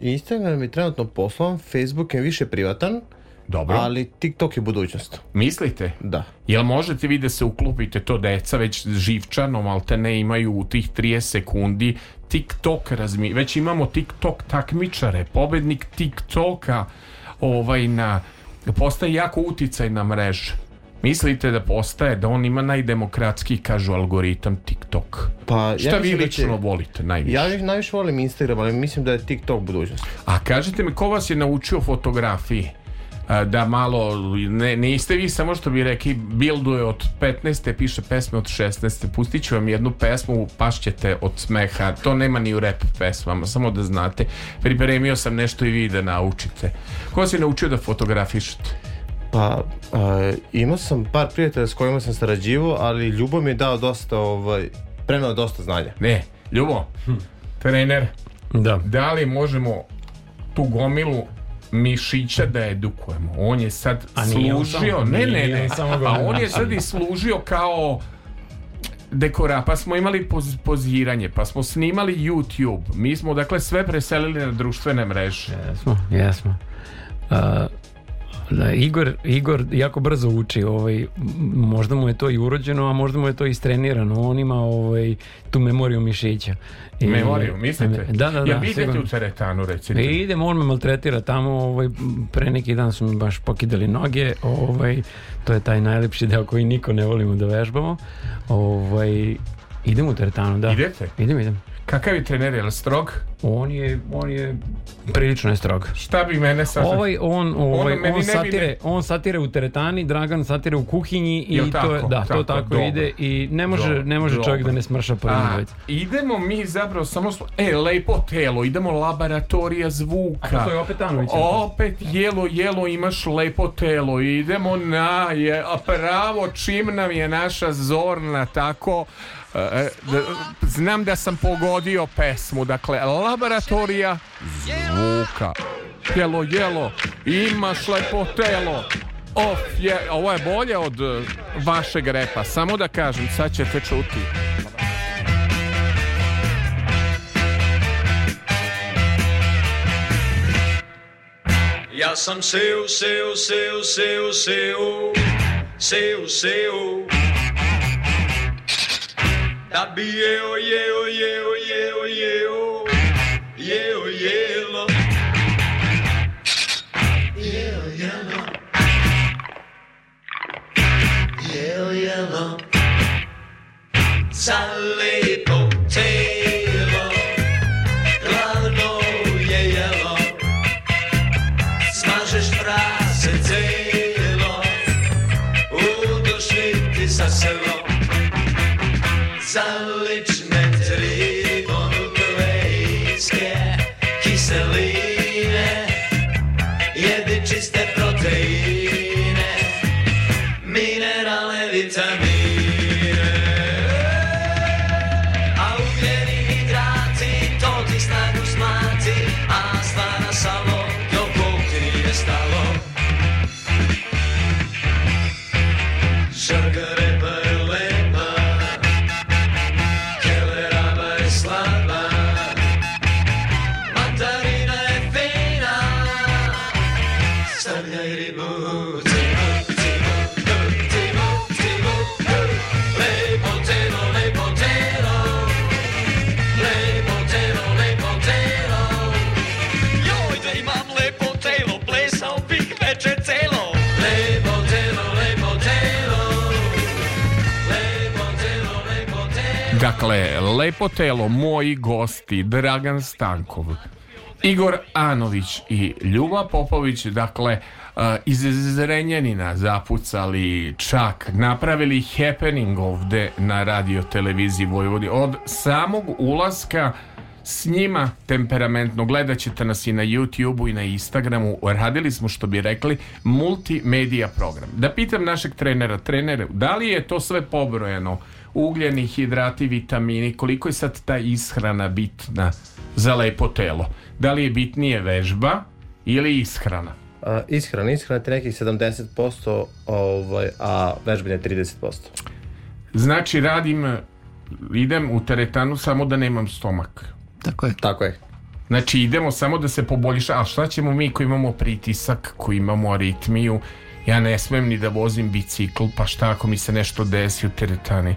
Instagram je trenutno poslovan, Facebook je više privatan. Dobro. Ali TikTok je budućnost. Mislite? Da. Jel možete vi da se uklopite to deca već živčano, malte ne imaju u tih 30 sekundi TikTok razmi... Već imamo TikTok takmičare, pobednik TikToka ovaj na postaje jako uticaj na mreže. Mislite da postaje da on ima najdemokratski kažu algoritam TikTok. Pa šta ja vi da lično da volite najviše? Ja najviše volim Instagram, ali mislim da je TikTok budućnost. A kažete mi ko vas je naučio fotografiji? da malo ne, niste vi samo što bi rekli bilduje od 15. piše pesme od 16. pustit ću vam jednu pesmu pašćete od smeha to nema ni u rap pesmama samo da znate pripremio sam nešto i vi da naučite ko si naučio da fotografišete? Pa, a, imao sam par prijatelja s kojima sam sarađivao, ali Ljubo mi je dao dosta, ovaj, prenao dosta znanja. Ne, Ljubo, hm. trener, da. da li možemo tu gomilu mišića da edukujemo. On je sad a služio, ne, ne, ne, ne, on a on je sad i služio kao dekora, pa smo imali poz, poziranje, pa smo snimali YouTube. Mi smo dakle sve preselili na društvene mreže. Jesmo, jesmo. Uh, Da, Igor, Igor jako brzo uči, ovaj, možda mu je to i urođeno, a možda mu je to i istrenirano, On ima ovaj, tu memoriju mišića. I, memoriju, mislite? Da, da, da. Ja idete u teretanu, recite. Pa I idem, on me maltretira tamo, ovaj, pre neki dan su mi baš pokidali noge, ovaj, to je taj najlepši deo koji niko ne volimo da vežbamo. Ovaj, idem u teretanu, da. Idete? Idem, idem. Kakav je trener, je li strog? on je on je prilično strog. Šta bi mene sad? Ovaj on ovaj on, on satire, ne... on satire u teretani, Dragan satire u kuhinji i Jel to je da, tako, to tako dobro. ide i ne može dobro, ne može dobro. čovjek da ne smrša po Idemo mi zapravo samo e lepo telo, idemo laboratorija zvuka. A to je opet Anović. Opet jelo jelo imaš lepo telo. Idemo na je a pravo čim nam je naša zorna tako e, e, znam da sam pogodio pesmu, dakle laboratorija zvuka. Jelo, jelo, imaš lepo telo. Of je, ovo je bolje od e, vašeg repa. Samo da kažem, sad ćete čuti. Ja sam seu, seu, seu, seu, seu, seu, seu. Da bi jeo, jeo, jeo, yellow, yellow. Dakle, lepo telo, moji gosti, Dragan Stankov, Igor Anović i Ljuba Popović, dakle, eh, iz Zrenjanina zapucali čak, napravili happening ovde na radio televiziji Vojvodi. Od samog ulaska s njima temperamentno gledat ćete nas i na YouTubeu i na Instagramu radili smo što bi rekli multimedija program da pitam našeg trenera treneru da li je to sve pobrojeno ugljeni, hidrati, vitamini, koliko je sad ta ishrana bitna za lepo telo? Da li je bitnije vežba ili ishrana? A, ishrana, ishrana je nekih 70%, ovaj, a vežbanje 30%. Znači radim, idem u teretanu samo da nemam stomak. Tako je. Tako je. Znači idemo samo da se poboljša, a šta ćemo mi koji imamo pritisak, koji imamo aritmiju, ja ne smem ni da vozim bicikl, pa šta ako mi se nešto desi u teretani?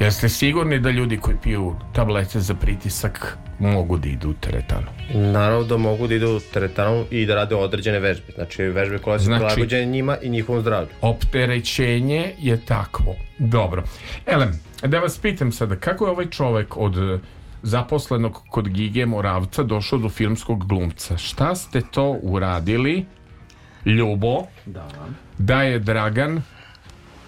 Jeste sigurni da ljudi koji piju tablete za pritisak mogu da idu u teretanu? Naravno da mogu da idu u teretanu i da rade određene vežbe. Znači vežbe koje su znači, prilagođene njima i njihovom zdravlju. Opterećenje je takvo. Dobro. Elem, da vas pitam sada, kako je ovaj čovek od zaposlenog kod Gige Moravca došao do filmskog glumca? Šta ste to uradili, Ljubo, da, da je Dragan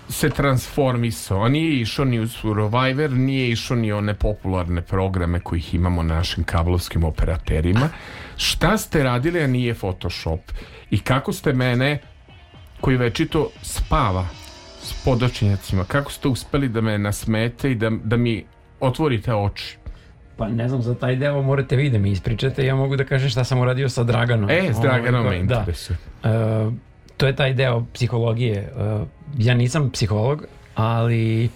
se transformisao. On nije išao ni u Survivor, nije išao ni one popularne programe kojih imamo na našim kablovskim operaterima. Šta ste radili, a nije Photoshop? I kako ste mene, koji večito spava s podočinjacima, kako ste uspeli da me nasmete i da, da mi otvorite oči? Pa ne znam, za taj deo morate vi da mi ispričate, ja mogu da kažem šta sam uradio sa Draganom. E, s ovaj, Draganom me da. interesuje. Da. E, to je taj deo psihologije. E, ja nisam psiholog, ali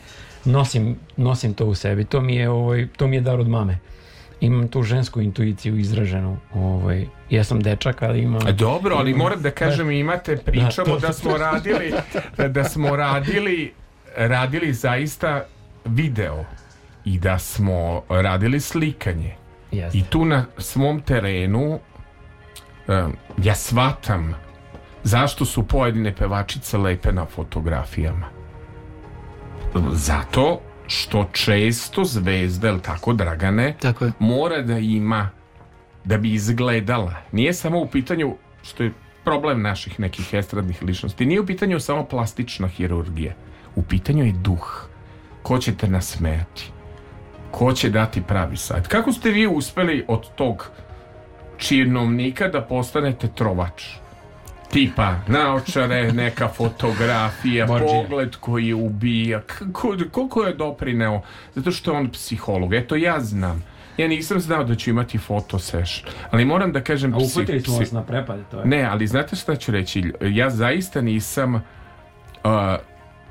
nosim, nosim to u sebi. To mi je, ovaj, to mi je dar od mame. Imam tu žensku intuiciju izraženu. Ovaj, ja sam dečak, ali imam... A dobro, ali moram da kažem, da. imate pričamo da, da smo radili, da smo radili, radili zaista video i da smo radili slikanje. Jeste. I tu na svom terenu ja svatam zašto su pojedine pevačice lepe na fotografijama? Zato što često zvezda, jel tako Dragane, tako je. mora da ima da bi izgledala. Nije samo u pitanju što je problem naših nekih estradnih ličnosti. Nije u pitanju samo plastična hirurgija. U pitanju je duh. Ko će te nasmejati? Ko će dati pravi sajt? Kako ste vi uspeli od tog činovnika da postanete trovač? tipa naočare, neka fotografija, pogled koji ubija. Koliko je doprineo? Zato što je on psiholog. Eto, ja znam. Ja nisam znao da ću imati foto seš, ali moram da kažem... A psi, psi... na prepad, to je. Ne, ali znate šta ću reći? Ja zaista nisam... Uh,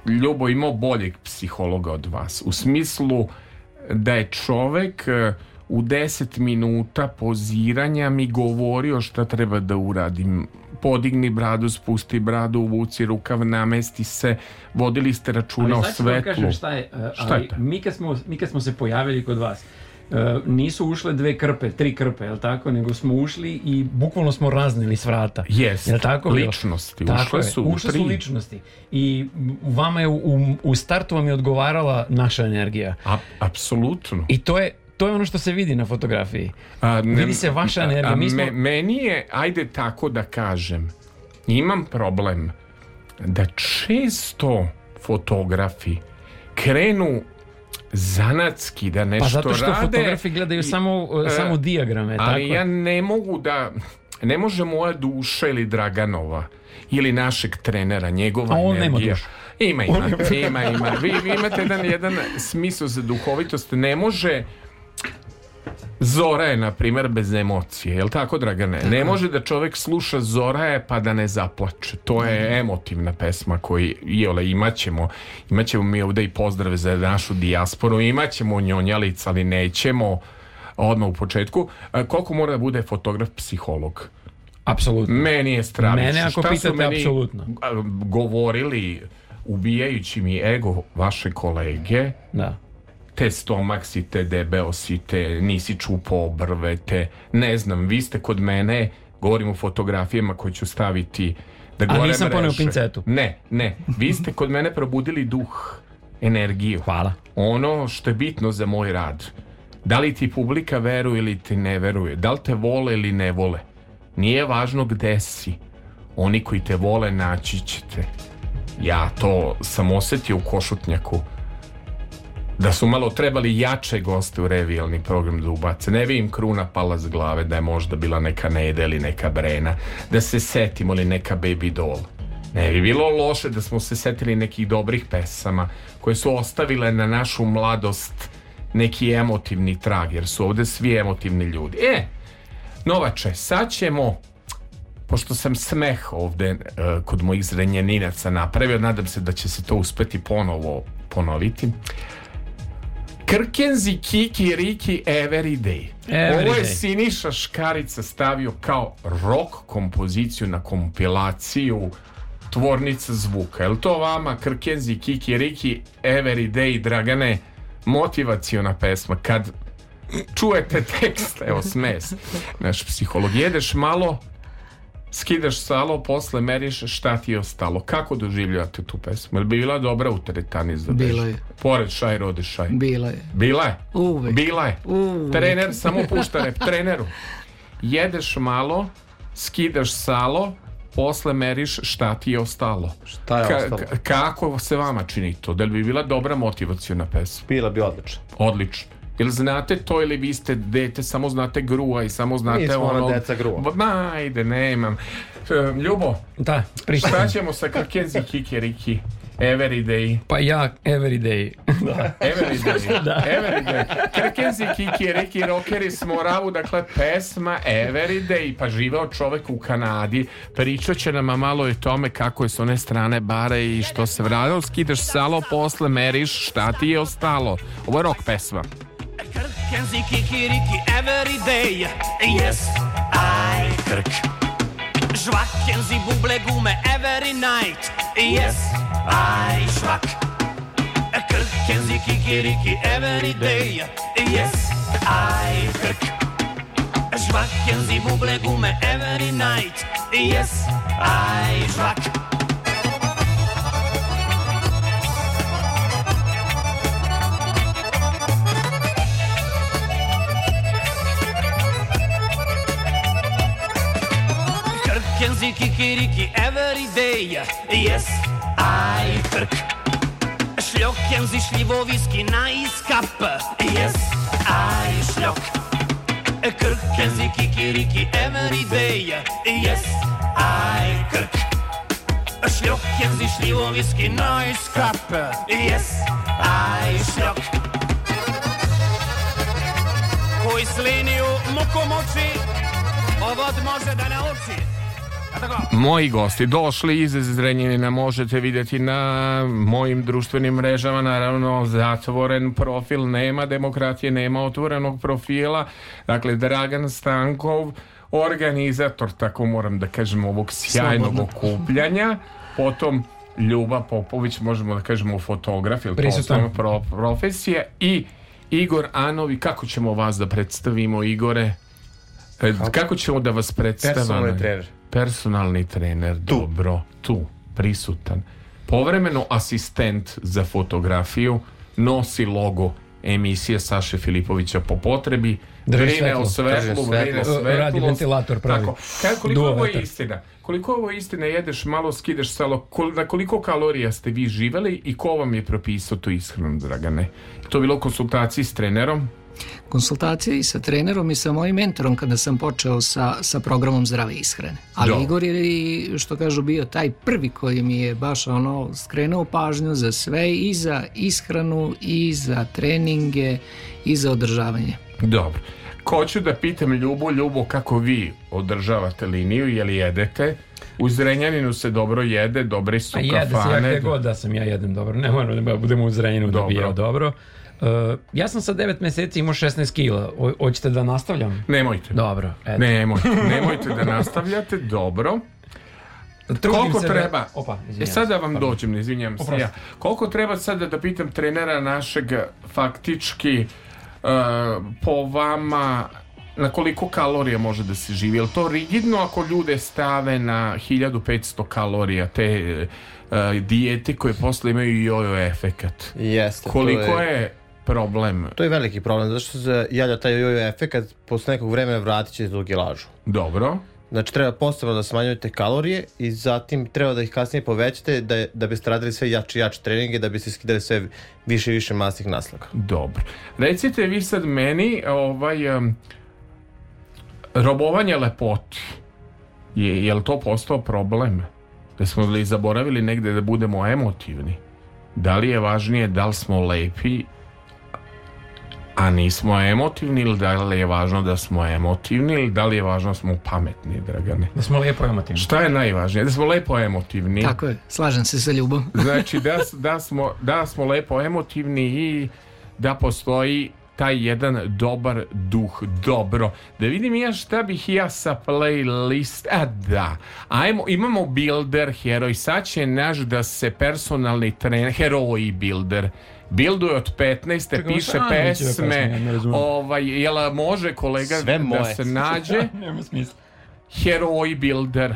Ljubo imao boljeg psihologa od vas. U smislu da je čovek... E, u 10 minuta poziranja mi govorio šta treba da uradim podigni bradu, spusti bradu, uvuci rukav, namesti se, vodili ste računa o svetlu. Ali šta je, e, ali šta je mi, kad smo, mi kad smo se pojavili kod vas, Uh, nisu ušle dve krpe, tri krpe, jel tako, nego smo ušli i bukvalno smo raznili s vrata. Yes, jel tako? Ličnosti, tako ušle su je, ušle su ličnosti. I vama je u, u, startu vam je odgovarala naša energija. A, apsolutno. I to je to je ono što se vidi na fotografiji. A, ne, vidi se vaša energija. Mi smo... me, meni je, ajde tako da kažem, imam problem da često fotografi krenu zanatski da pa nešto rade. Pa zato što rade, fotografi gledaju i, samo, e, e samo diagrame. A tako? ja ne mogu da... Ne može moja duša ili Draganova ili našeg trenera, njegova on energija. Nema Ima, ima, ima, ima. Vi, vi imate jedan, jedan smisao za duhovitost. Ne može Zora je, na primjer, bez emocije, je jel tako, Dragane? Ne može da čovjek sluša Zora je pa da ne zaplače. To je mhm. emotivna pesma koju, jole, imat ćemo, imat mi ovdje i pozdrave za našu dijasporu, imat ćemo njonjalic, ali nećemo odmah u početku. E, koliko mora da bude fotograf psiholog? Apsolutno. Meni je stravično. Mene ako pitate, meni apsolutno. Govorili ubijajući mi ego vaše kolege, da te stomak si, te debeo si, te nisi čupo obrve, te ne znam, vi ste kod mene, govorim o fotografijama koje ću staviti da gore A nisam poneo pincetu. Ne, ne, vi ste kod mene probudili duh, energiju. Hvala. Ono što je bitno za moj rad. Da li ti publika veruje ili ti ne veruje, da li te vole ili ne vole. Nije važno gde si. Oni koji te vole naći ćete. Ja to sam osjetio u Košutnjaku da su malo trebali jače goste u revijalni program da ubace. Ne vidim kruna pala s glave da je možda bila neka Neda ili neka Brena, da se setimo li neka Baby Doll. Ne bi bilo loše da smo se setili nekih dobrih pesama koje su ostavile na našu mladost neki emotivni trag, jer su ovde svi emotivni ljudi. E, Novače, sad ćemo pošto sam smeh ovde uh, kod mojih zrenjaninaca napravio, nadam se da će se to uspeti ponovo ponoviti. Krkenzi, Kiki, Riki, Every Day. Every Ovo je Siniša Škarica stavio kao rock kompoziciju na kompilaciju Tvornica zvuka. Je li to vama Krkenzi, Kiki, Riki, Every Day, Dragane, motivaciona pesma? Kad čujete tekst, evo smes, naš psiholog, jedeš malo skidaš salo, posle meriš šta ti je ostalo. Kako doživljavate tu pesmu? Je bila dobra u teretani za Bila je. Pored šaj, rode šaj. Bila je. Bila je? Uvek. Bila je. Uvek. Trener, samo pušta rep. Treneru, jedeš malo, skidaš salo, posle meriš šta ti je ostalo. Šta je ostalo? Ka kako se vama čini to? Da li bi bila dobra motivacijona pesma? Bila bi odlična. Odlično. Jel znate to ili vi ste dete, samo znate grua i samo znate Nismo ono... Nismo deca grua. Ma, ajde, nemam. E, Ljubo, da, priča. šta ćemo sa Kakenzi Kikiriki? Everyday. Pa ja, everyday. Da. Everyday. da. Everyday. Krkenzi, Kiki, Riki, Rokeri, Smoravu, dakle, pesma Everyday. Pa živeo čovek u Kanadi. Pričat će nam malo i tome kako je s one strane bare i što se vratio. Skidaš salo, posle meriš šta ti je ostalo. Ovo je rock pesma. Kirk can see kikiriki every day. Yes, I Kirk. Żwak can see buble gume every night. Yes, I Żwak. Kirk can see kikiriki every day. Yes, I Kirk. Żwak can see buble gume every night. Yes, I Żwak. Mackenzie kikiriki every day Yes, I frk Šljokenzi šljivoviski na iskap Yes, I šljok Krkenzi kikiriki every day Yes, I krk Šljokenzi šljivoviski na iskap Yes, I šljok Koji sliniju mukom oči Ovod može da nauči Moji gosti došli iz Zrenjanina možete videti na mojim društvenim mrežama, naravno zatvoren profil, nema demokratije, nema otvorenog profila, dakle Dragan Stankov, organizator, tako moram da kažem, ovog sjajnog okupljanja, potom Ljuba Popović, možemo da kažemo fotograf, ili pro profesija i Igor Anovi, kako ćemo vas da predstavimo Igore? E, kako ćemo da vas ovaj predstavimo? Personalni trener personalni trener, tu. dobro, tu, prisutan. Povremeno asistent za fotografiju nosi logo emisije Saše Filipovića po potrebi, brine o svetlu, brine e, Radi ventilator pravi. Tako. Kako, koliko ovo je istina? Koliko ovo je istina, jedeš malo, skidaš salo, kol, na koliko kalorija ste vi živeli i ko vam je propisao tu ishranu, Dragane? To je bilo u konsultaciji s trenerom, konsultacije i sa trenerom i sa mojim mentorom kada sam počeo sa, sa programom zdrave ishrane. Ali Do. Da. Igor je, i, što kažu, bio taj prvi koji mi je baš ono skrenuo pažnju za sve i za ishranu i za treninge i za održavanje. Dobro. Ko ću da pitam Ljubu, Ljubo, kako vi održavate liniju, je li jedete? U Zrenjaninu se dobro jede, dobre su pa kafane. jede se ja god da sam, ja jedem dobro. Ne moram da budem u Zrenjaninu da dobro. da bi jeo dobro. Uh, ja sam sa 9 meseci imao 16 kila. hoćete da nastavljam? Nemojte. Dobro. Eto. Nemojte. Nemojte da nastavljate. Dobro. Trudim koliko se da- treba? Da... Opa, e sad da vam Pardon. dođem, ne izvinjam se. Ja. Koliko treba sad da pitam trenera našeg faktički uh, po vama na koliko kalorija može da se živi? Je li to rigidno ako ljude stave na 1500 kalorija te uh, dijete koje posle imaju jojo ovaj efekat? Jeste. Koliko je... je problem. To je veliki problem, zato što se javlja taj jojo efekt, posle nekog vremena vratit će do lažu. Dobro. Znači treba posebno da smanjujete kalorije i zatim treba da ih kasnije povećate da, da biste radili sve jače i jače treninge da biste skidali sve više i više masnih naslaga. Dobro. Recite vi sad meni ovaj um, robovanje lepoti. Je, je li to postao problem? Da smo li zaboravili negde da budemo emotivni? Da li je važnije da li smo lepi a nismo emotivni ili da li je važno da smo emotivni ili da li je važno da smo pametni, Dragane? Da smo lepo emotivni. Šta je najvažnije? Da smo lepo emotivni. Tako je, slažem se sa ljubom. znači da, da, smo, da smo lepo emotivni i da postoji taj jedan dobar duh, dobro. Da vidim ja šta bih ja sa playlist, a da, ajmo, imamo builder, heroj, sad će naš da se personalni trener, heroji builder, Bildu je od 15. Čekam, piše da pesme. Pesma, ovaj, jel može kolega Sve da moje. se nađe? Nema smisla. Heroj Bilder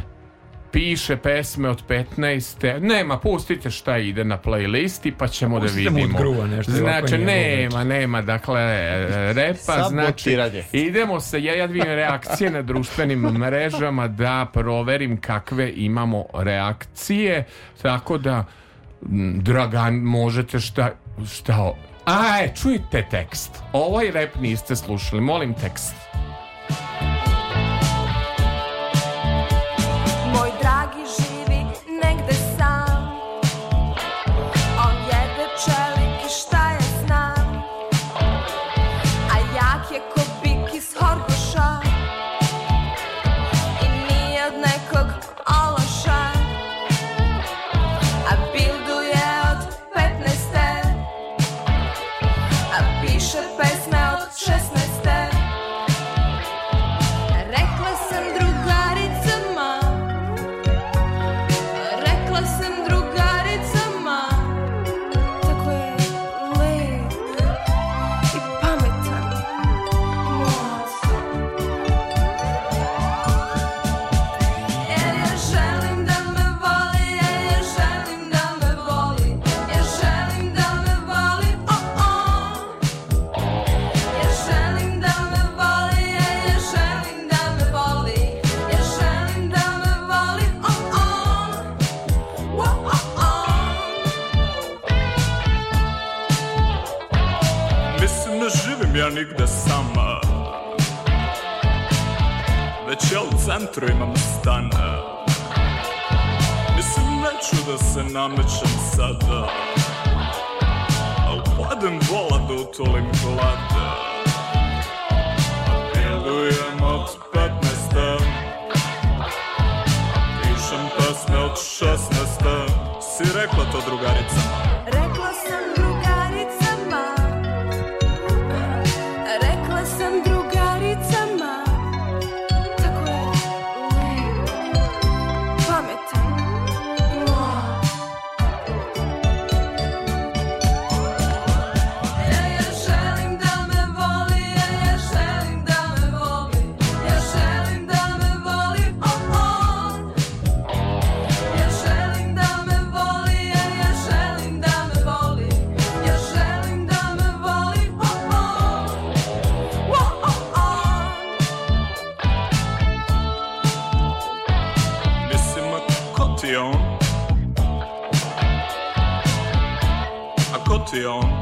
piše pesme od 15. Nema, pustite šta ide na playlisti pa ćemo da pustite da vidimo. Gruva nešto, znači, nema, nema, dakle, repa, znači, idemo se, ja, ja vidim reakcije na društvenim mrežama da proverim kakve imamo reakcije, tako da, Dragan, možete šta Šta? Aj, e, čujte tekst. Ovaj rep niste slušali, molim tekst. océan.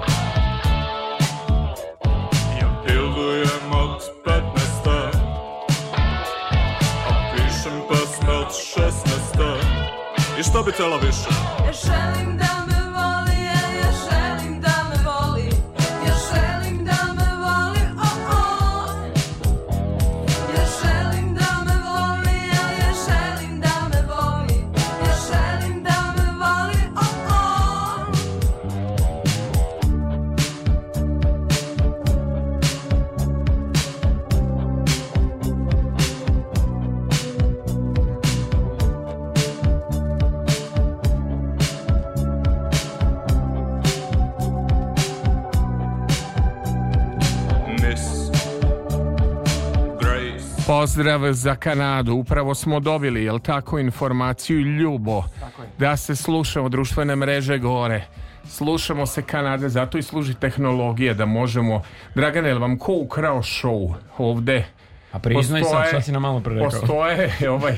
Pozdrav za Kanadu. Upravo smo dobili, jel tako, informaciju Ljubo tako je. da se slušamo društvene mreže gore. Slušamo se Kanade, zato i služi tehnologija da možemo... Dragane, jel vam ko ukrao show ovde? A priznaj sam, šta si nam malo pre rekao. Postoje ovaj,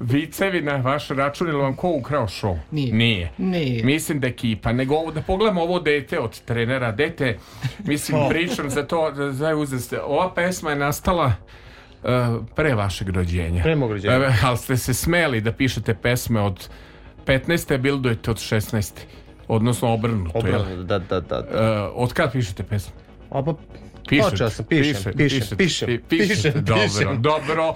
vicevi na vaš račun, ili vam ko ukrao show? Nije. Nije. Nije. Mislim da ekipa. Nego ovo, da pogledamo ovo dete od trenera. Dete, mislim, pričam za to, da uzeste. Ova pesma je nastala Eh, pre vašeg rođenja. Pre mog rođenja. Eh, ali ste se smeli da pišete pesme od 15. a bildujete od 16. Odnosno obrnuto. Obrnuto, da, da, da. da. Eh, od kad pišete pesme? A pa Pišete, Počeo sam, pišem, pišete, pišem, pišem, pišete, pišem, pišete, dobro, pišem. dobro.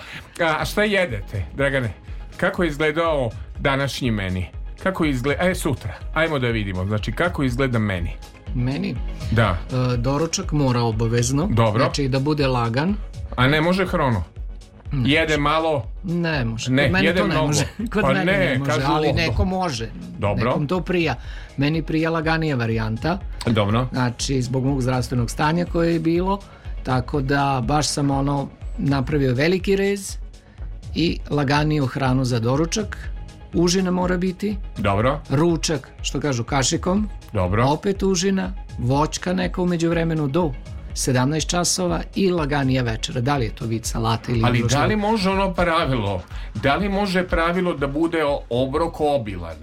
A šta jedete, Dragane? Kako je izgledao današnji meni? Kako izgleda, e sutra, ajmo da vidimo, znači kako izgleda meni? Meni? Da. E, doručak mora obavezno, Dobro. znači da bude lagan. A ne može hrono? Ne jede može. malo? Ne može. Ne, Kod mene jede to ne mnogo. može. Pa Kod pa mene ne, ne može, kažu, ali neko može. Dobro. Nekom to prija. Meni prija laganija varijanta. Dobro. Znači, zbog mog zdravstvenog stanja koje je bilo, tako da baš sam ono napravio veliki rez i laganiju hranu za doručak. Užina mora biti. Dobro. Ručak, što kažu kašikom. Dobro. Opet užina, voćka neka umeđu vremenu do. 17 časova i laganija večera. Da li je to vid salata ili Ali da li može ono pravilo? Da li može pravilo da bude obrok obilan?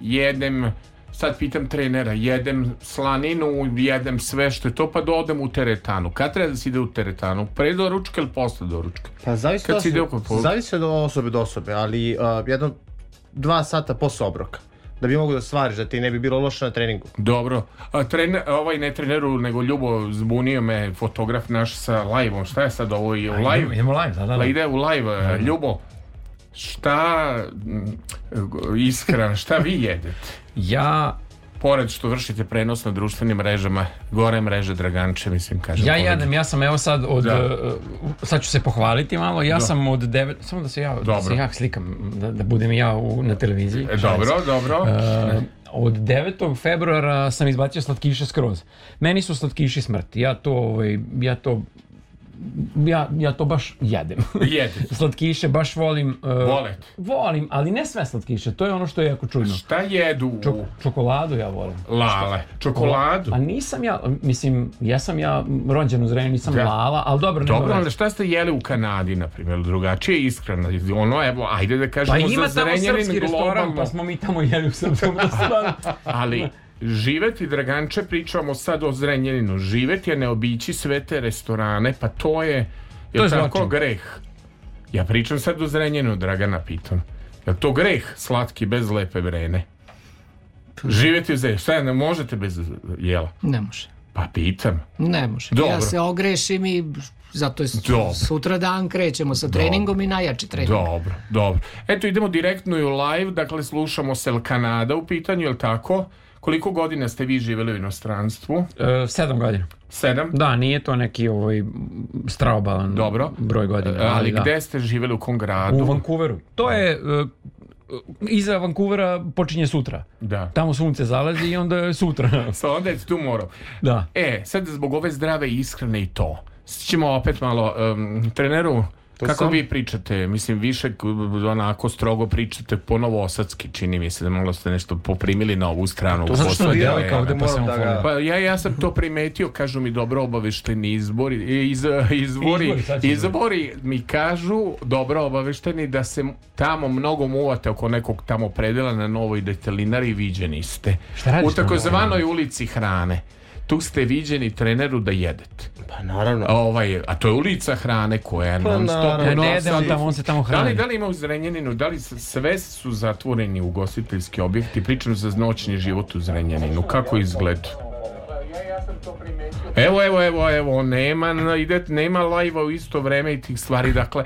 Jedem sad pitam trenera, jedem slaninu, jedem sve što je to, pa da odem u teretanu. Kad treba da se ide u teretanu? Pre doručka ili posle doručka? Pa zavisi, Kad do, osobe, ide oko... zavisi od osobe do osobe, ali uh, jedno dva sata posle obroka da bi mogo da stvariš, da ti ne bi bilo loše na treningu. Dobro. A, trener, ovaj ne treneru, nego Ljubo zbunio me fotograf naš sa live-om. Šta je sad ovo? Je u live? Idemo, live, da, da, da. Pa ide u live. Da, da, da. Ljubo, šta ishrana, šta vi jedete? ja pored što vršite prenos na društvenim mrežama, gore mreže Draganče, mislim, kažem. Ja kolega. jadam, ja sam evo sad od, da. uh, sad ću se pohvaliti malo, ja da. sam od devet, samo da se ja, dobro. da se ja slikam, da, da budem ja u, na televiziji. E, dobro, dobro. Uh, od 9. februara sam izbacio slatkiše skroz. Meni su slatkiši smrt. Ja to, ovaj, ja to ja, ja to baš jedem. Jedem. slatkiše baš volim. Uh, e, Volet. Volim, ali ne sve slatkiše. To je ono što je jako čudno. Šta jedu? Čo, čokoladu ja volim. Lale. Šta? Čokoladu? A nisam ja, mislim, ja sam ja rođen u Zrenju, nisam da. lala, ali dobro. Dobro, ali šta ste jeli u Kanadi, na primjer? Drugačije je iskreno. Ono, evo, ajde da pa kažemo pa za Zrenjanin globalno. Pa ima tamo srpski restoran, pa smo mi tamo jeli u srpskom restoranu. ali živeti Draganče, pričavamo sad o Zrenjaninu, živeti je ne obići sve te restorane, pa to je, je to je tako zlačin. greh. Ja pričam sad o Zrenjaninu, Dragana Piton. Je to greh, slatki, bez lepe vrene? Živeti u zemlji. Šta ne možete bez jela? Ne može. Pa pitam. Ne može. Dobro. Ja se ogrešim i zato je dobro. sutra dan krećemo sa dobro. treningom i najjači trening. Dobro, dobro. Eto idemo direktno i u live, dakle slušamo Sel Kanada u pitanju, je li tako? Koliko godina ste vi živjeli u inostranstvu? E, sedam godina. Sedam? Da, nije to neki ovaj straobalan Dobro. broj godina. E, ali, ali da. gde ste živjeli u kom gradu? U Vancouveru. To je e, iza Vancouvera počinje sutra. Da. Tamo sunce zalazi i onda je sutra. Sa onda je tu moro. Da. E, sad zbog ove zdrave iskrene i to. Ćemo opet malo um, treneru To Kako sam... vi pričate? Mislim, više onako strogo pričate po osatski, čini mi se da malo ste nešto poprimili na ovu stranu. To zato znači što djelika ovde pa moram da ga... Pa ja, ja sam to primetio, kažu mi dobro obavešteni izbori, iz, izvori, izbori, izbori mi kažu dobro obavešteni da se tamo mnogo muvate oko nekog tamo predela na novoj detelinari viđeni ste. Šta radiš U takozvanoj ulici hrane tu ste viđeni treneru da jedete. Pa naravno. A, ovaj, a to je ulica hrane koja je pa, non stop. Ne, ne on tamo, on se tamo hrani. Da li, da li ima u Zrenjaninu, da li sve su zatvoreni ugostiteljski objekti, pričam za noćni život u Zrenjaninu, kako izgleda? Evo, evo, evo, evo, nema, ide, nema live u isto vreme i tih stvari, dakle,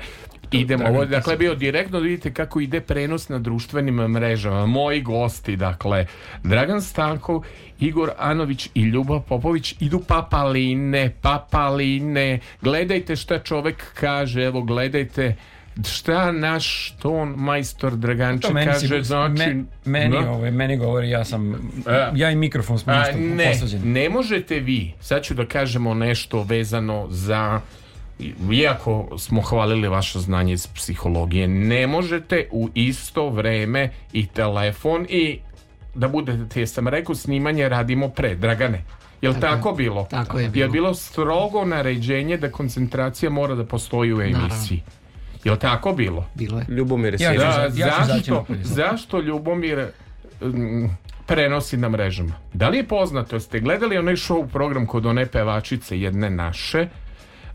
Idemo, ovo dakle bio direktno, da vidite kako ide prenos na društvenim mrežama. Moji gosti, dakle, Dragan Stankov, Igor Anović i Ljubav Popović idu papaline, papaline. Gledajte šta čovek kaže, evo gledajte šta naš ton majstor Draganče to meni kaže si, znači me, meni no? Da? ovaj meni govori ja sam a, e. ja i mikrofon smo a, nešto ne, posađeni. ne možete vi sad ću da kažemo nešto vezano za iako smo hvalili vaše znanje iz psihologije, ne možete u isto vreme i telefon i da budete, jesam rekao, snimanje radimo pre, Dragane. Jel tako, tako je, bilo? Tako je bilo. Jel bilo strogo naređenje da koncentracija mora da postoji u emisiji? Naravno. Jel tako bilo? Bilo je. Ljubomir, ja, da, ja zašto, zašto Ljubomir um, prenosi na mrežama? Da li je poznato? Ste gledali onaj show program kod one pevačice jedne naše?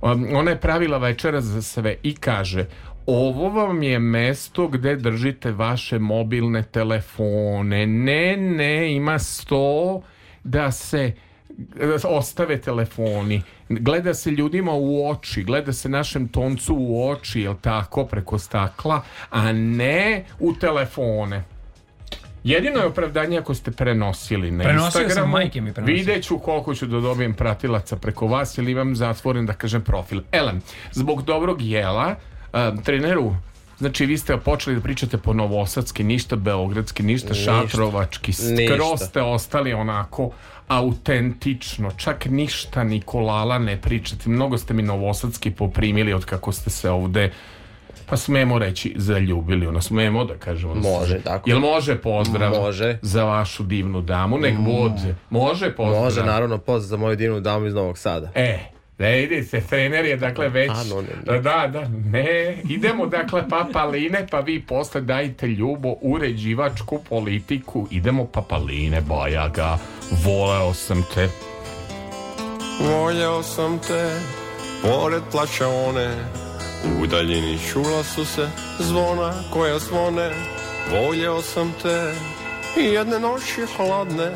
Um, ona je pravila večera za sve i kaže ovo vam je mesto gde držite vaše mobilne telefone. Ne, ne, ima sto da se da ostave telefoni. Gleda se ljudima u oči, gleda se našem toncu u oči, jel tako, preko stakla, a ne u telefone. Jedino je opravdanje ako ste prenosili na Prenosio Instagramu. Sam, mi prenosio. Videću koliko ću da dobijem pratilaca preko vas ili imam zatvoren, da kažem, profil. Elem, zbog dobrog jela, um, treneru, Znači vi ste počeli da pričate po novosadski, ništa beogradski, ništa, ništa. šatrovački, skroz ste ostali onako autentično, čak ništa Nikolala ne pričate, mnogo ste mi novosadski poprimili od kako ste se ovde pa smemo reći zaljubili, ono smemo da kažemo. Može, tako. Jel može pozdrav može. za vašu divnu damu, nek bude. Mm. Može pozdrav. Može, naravno, pozdrav za moju divnu damu iz Novog Sada. E, da se, trener je dakle već Anonim. Da. da, da, ne Idemo dakle papaline Pa vi posle dajte ljubo uređivačku politiku Idemo papaline boja ga. Voleo sam te Voleo sam te Pored plaćaone U daljini čula su se zvona koja zvone Voljeo sam te i jedne noći hladne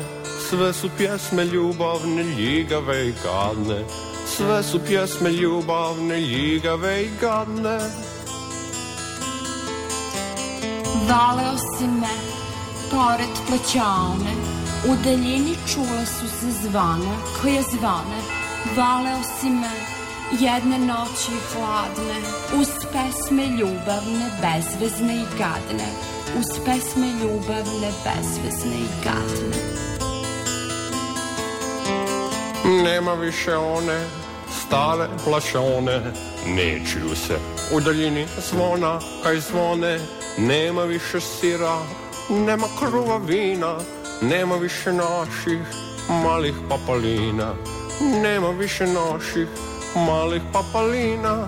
Sve su pjesme ljubavne, ljigave i gadne Sve su pjesme ljubavne, ljigave i gadne Valeo si me pored plaćane U daljini čula su se zvana koja zvane Valeo si me Jedne noći hladne, uz pesme ljubavne, bezvezne i gadne, uz pesme ljubavne, bezvezne i gadne. Nema više one, stale plašone, neću se u daljini zvona, kaj zvone, nema više sira, nema kruva vina, nema više naših malih papalina, nema više naših malih papalina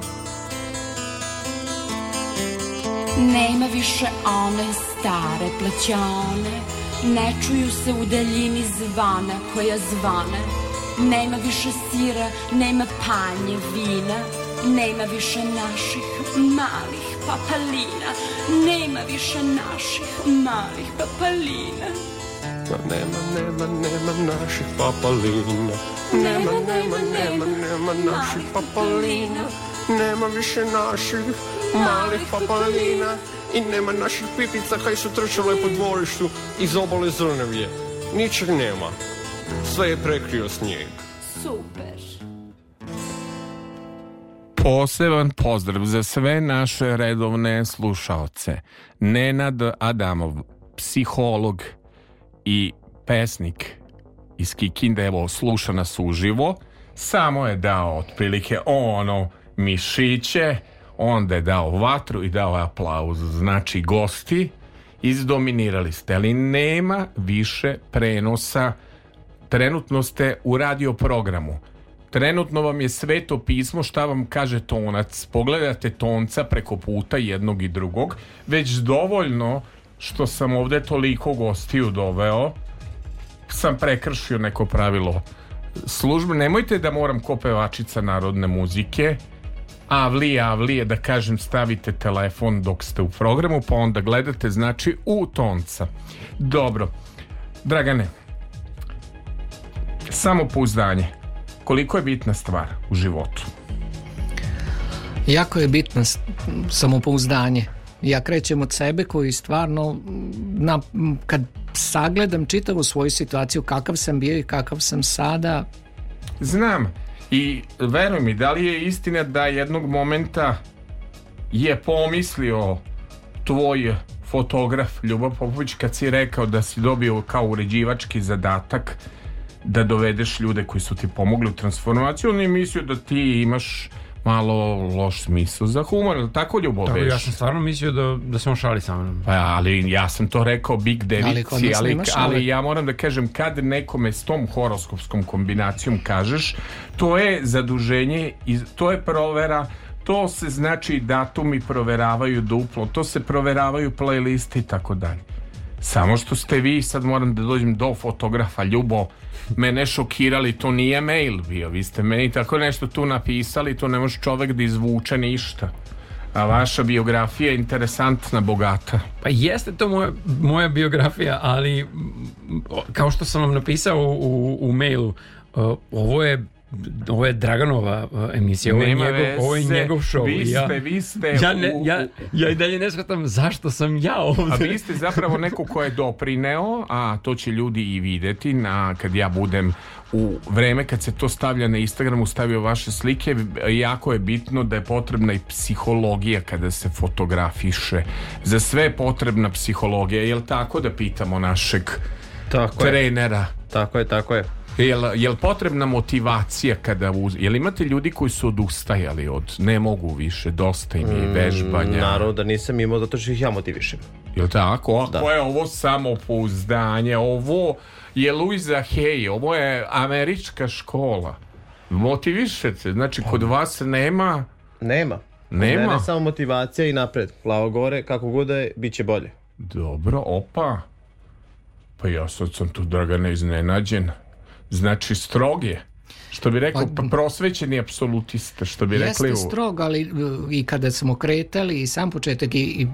Nema više one stare plaćane Ne čuju se u daljini zvana koja zvane Nema više sira, nema panje vina Nema više naših malih papalina Nema više naših malih papalina Nema, nema, nema naših papalina Nema, nema, nema, nema naših papalina Nema više naših malih papalina I nema naših pipica kaj su trčale po dvorištu iz obale Zrnevje Ničeg nema Sve je prekrio snijeg Super Poseban pozdrav za sve naše redovne slušaoce Nenad Adamov, psiholog i pesnik iz Kikinde, evo, sluša nas uživo, samo je dao otprilike ono mišiće, onda je dao vatru i dao aplauz. Znači, gosti izdominirali ste, ali nema više prenosa. Trenutno ste u radio programu. Trenutno vam je sveto pismo šta vam kaže tonac. Pogledate tonca preko puta jednog i drugog, već dovoljno što sam ovde toliko gostiju doveo sam prekršio neko pravilo službe, nemojte da moram ko pevačica narodne muzike avlije, avlije, da kažem stavite telefon dok ste u programu pa onda gledate, znači u tonca dobro Dragane samopouzdanje koliko je bitna stvar u životu jako je bitno samopouzdanje Ja krećem od sebe koji stvarno na, kad sagledam čitavu svoju situaciju kakav sam bio i kakav sam sada Znam i veruj mi da li je istina da jednog momenta je pomislio tvoj fotograf Ljubav Popović kad si rekao da si dobio kao uređivački zadatak da dovedeš ljude koji su ti pomogli u transformaciju on je mislio da ti imaš malo loš smisao za humor, tako ljuboveš. Tako, ja sam stvarno mislio da, da se on šali sa mnom. Pa, ali ja sam to rekao Big Devici, ali, ali, ali, ja moram da kažem, kad nekome s tom horoskopskom kombinacijom kažeš, to je zaduženje, i to je provera to se znači datumi proveravaju duplo, to se proveravaju playlisti i tako dalje. Samo što ste vi, sad moram da dođem do fotografa Ljubo, mene šokirali, to nije mail bio, vi ste meni tako nešto tu napisali, to ne može čovek da izvuče ništa. A vaša biografija je interesantna, bogata. Pa jeste to moja, moja biografija, ali kao što sam vam napisao u, u mailu, ovo je ovo je Draganova emisija, ovo je, Nema njegov, vese, ovo je njegov show. Vi ste, ja, vi ste. Ja, ne, ja, ja i dalje ne shvatam zašto sam ja ovdje. A vi ste zapravo neko ko je doprineo, a to će ljudi i videti na, kad ja budem u vreme kad se to stavlja na Instagramu stavio vaše slike jako je bitno da je potrebna i psihologija kada se fotografiše za sve je potrebna psihologija jel tako da pitamo našeg tako trenera je. tako je tako je Jel, jel potrebna motivacija kada uz... Jel imate ljudi koji su odustajali od ne mogu više, dosta im je mm, vežbanja? Mm, naravno da nisam imao zato što ih ja motivišem. Jel tako? Ako da. je ovo samopouzdanje, ovo je Luisa Hay, ovo je američka škola. Motivišete, znači kod pa. vas nema... Nema. Nema? Mene samo motivacija i napred. Plavo gore, kako god da je, bit će bolje. Dobro, opa. Pa ja sad sam tu, Dragane, iznenađen. Znači, stroge Što bi rekao, pa, prosvećeni apsolutista, što bi rekli... Jeste strog, ali e, i kada smo kretali i sam početak i, i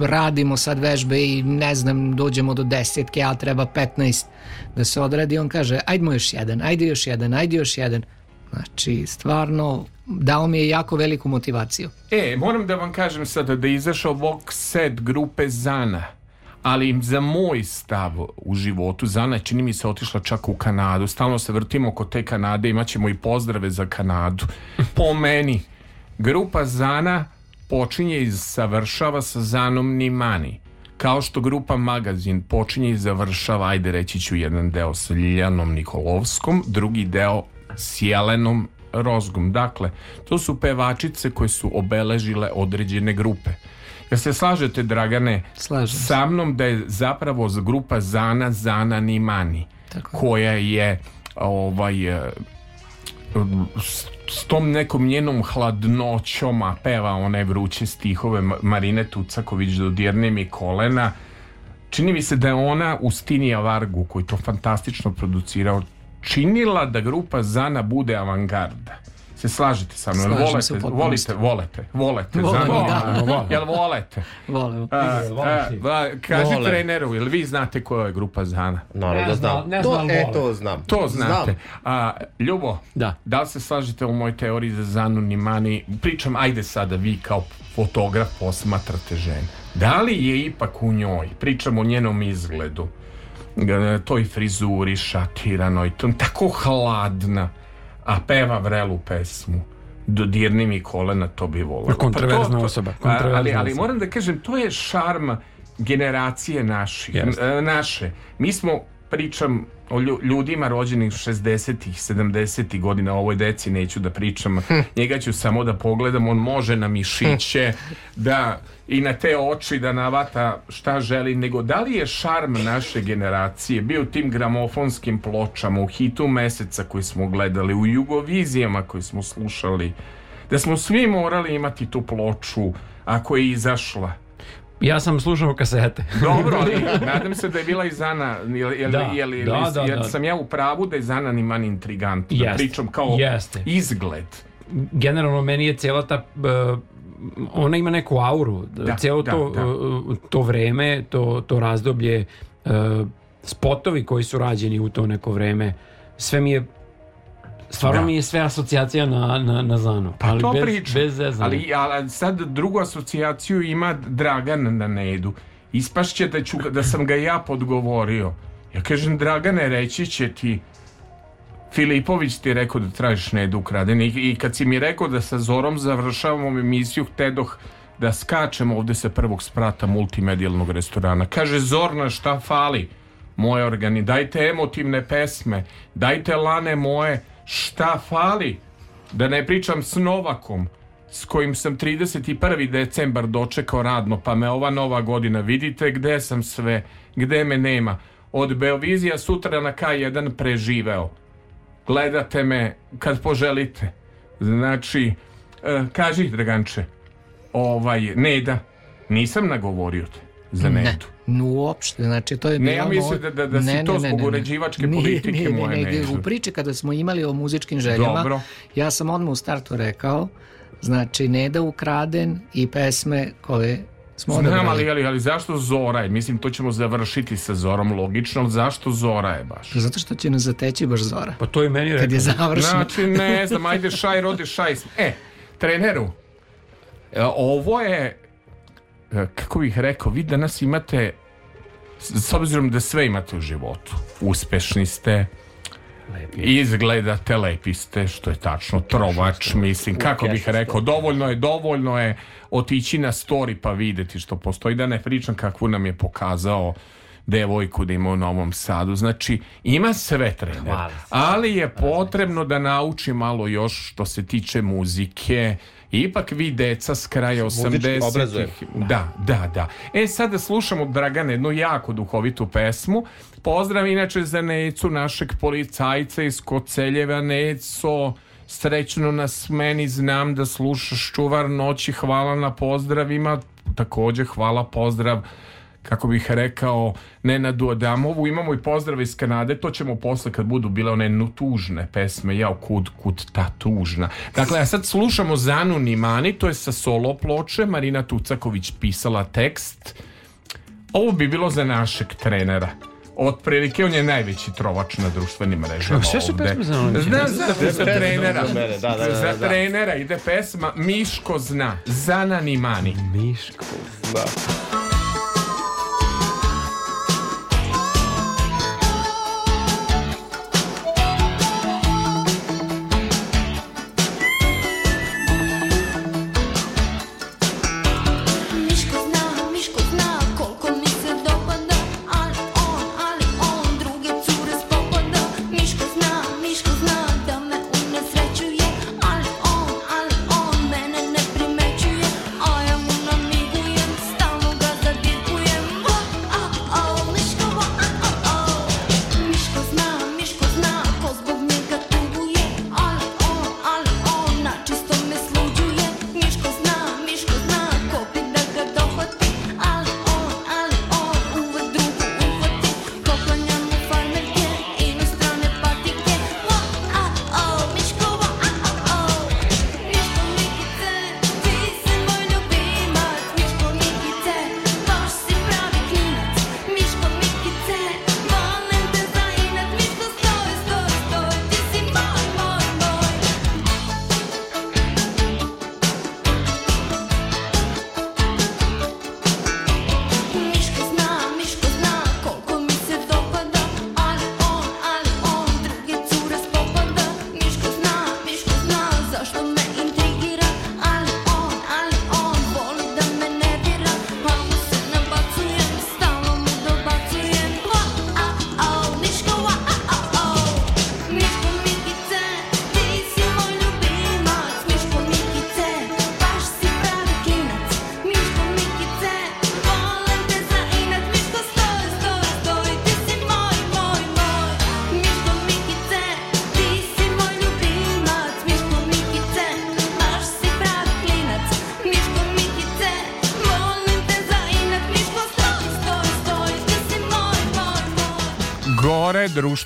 radimo sad vežbe i ne znam, dođemo do desetke, a treba 15 da se odradi, on kaže, ajdemo još jedan, ajde još jedan, ajde još jedan. Znači, stvarno, dao mi je jako veliku motivaciju. E, moram da vam kažem sad da je izašao Vox set grupe Zana ali im za moj stav u životu, Zana čini mi se otišla čak u Kanadu, stalno se vrtimo oko te Kanade, imaćemo i pozdrave za Kanadu. Po meni, grupa Zana počinje i savršava sa Zanom Nimani. Kao što grupa Magazin počinje i završava, ajde reći ću jedan deo sa Ljiljanom Nikolovskom, drugi deo s Jelenom Rozgom. Dakle, to su pevačice koje su obeležile određene grupe. Jel se slažete, Dragane, Slažem. sa mnom da je zapravo grupa Zana, Zana ni Tako. koja je ovaj, eh, s, tom nekom njenom hladnoćom, a peva one vruće stihove Marine Tucaković dodirne mi kolena, čini mi se da je ona u Stinija Vargu, koji to fantastično producirao, činila da grupa Zana bude avangarda se slažete sa mnom. Slažem volete, se volite, volete, volete, volete. Volem, Jel volete? Volem. A, a, kaži Vole. treneru, jel vi znate koja je grupa Zana? ne, da znam. Ne znam, to, e, to znam. To znate. Znam. A, Ljubo, da. da li se slažete u mojoj teoriji za Zanu Nimani? Pričam, ajde sada vi kao fotograf posmatrate žene. Da li je ipak u njoj, pričam o njenom izgledu, e, toj frizuri šatiranoj, tako hladna, a peva vrelu pesmu dodirni mi kolena, to bi volao. Kontroverzna pa, pa osoba. Kontroverzna ali, ali moram da kažem, to je šarm generacije naši, yes. naše. Mi smo, pričam o ljudima rođenih 60-ih, 70-ih godina, ovoj deci neću da pričam, hm. njega ću samo da pogledam, on može na mišiće, hm. da i na te oči da navata šta želi, nego da li je šarm naše generacije bio tim gramofonskim pločama, u hitu meseca koji smo gledali, u jugovizijama koji smo slušali, da smo svi morali imati tu ploču ako je izašla Ja sam slušao kasete. Dobro, ali nadam se da je bila i Zana, jel, jel, da, jel, jel, da, da, jer da. sam ja u pravu da je Zana ni man intrigant, da Jeste. pričam kao Jeste. izgled. Generalno meni je cijela ta uh, ona ima neku auru, da, cijelo da, to, da. Eh, to vreme, to, to razdoblje, eh, spotovi koji su rađeni u to neko vreme, sve mi je Stvarno da. mi je sve asocijacija na, na, na Zanu. Pa ali to bez, priča. Bez ali, ali sad drugu asocijaciju ima Dragan na Nedu. Ispašće da, ću, da sam ga ja podgovorio. Ja kažem, Dragane, reći će ti Filipović ti je rekao da tražiš Nedu ukraden I, i kad si mi rekao da sa Zorom završavamo emisiju htedoh da skačemo ovde sa prvog sprata multimedijalnog restorana. Kaže Zorna šta fali moje organi, dajte emotivne pesme, dajte lane moje, šta fali? Da ne pričam s Novakom, s kojim sam 31. decembar dočekao radno, pa me ova nova godina, vidite gde sam sve, gde me nema. Od Beovizija sutra na K1 preživeo. Gledate me kad poželite. Znači, e, kaži Draganče, ovaj, ne da, nisam nagovorio te za netu. Ne. Uopšte, znači to je... Ne, ja mislim da, da, da ne, si to zbog uređivačke politike nije, nije, moje. Ne, ne, u priči kada smo imali o muzičkim željama, Dobro. ja sam odmah u startu rekao, znači ne da ukraden i pesme koje smo Znam, odabrali. ali, ali, ali zašto Zora je? Mislim, to ćemo završiti sa Zorom logično, zašto Zora je baš? Pa zato što će nas zateći baš Zora. Pa to i meni rekao. Kad je završeno. Znači, ne znam, ajde šaj, rode šaj. E, treneru, e, ovo je E, kako bih rekao, vi danas imate s obzirom da sve imate u životu, uspešni ste, Lepi. izgledate, lepi ste, što je tačno, trovač, mislim, kako bih rekao, dovoljno je, dovoljno je otići na story pa videti što postoji, da ne pričam kakvu nam je pokazao devojku da ima u Novom Sadu. Znači, ima sve trener, ali je potrebno da nauči malo još što se tiče muzike, ipak vi deca s kraja 80 Da, da, da. E sada slušamo Dragane jednu jako duhovitu pesmu. Pozdrav inače za Necu, našeg policajca iz Koceljeva. Neco, srećno na smeni, znam da slušaš čuvar noći. Hvala na pozdravima. Takođe, hvala pozdrav kako bih rekao, Nenadu Adamovu. Imamo i pozdrave iz Kanade, to ćemo posle kad budu bile one tužne pesme, jao kud kud ta tužna. Dakle, a sad slušamo Zanu Nimani, to je sa solo ploče, Marina Tucaković pisala tekst. Ovo bi bilo za našeg trenera otprilike on je najveći trovač na društvenim mrežama Sve su pesme za ono? Zna, zna, zna, za trenera. Da, da, da, da, za da. trenera ide pesma Miško zna. Zana ni Miško zna.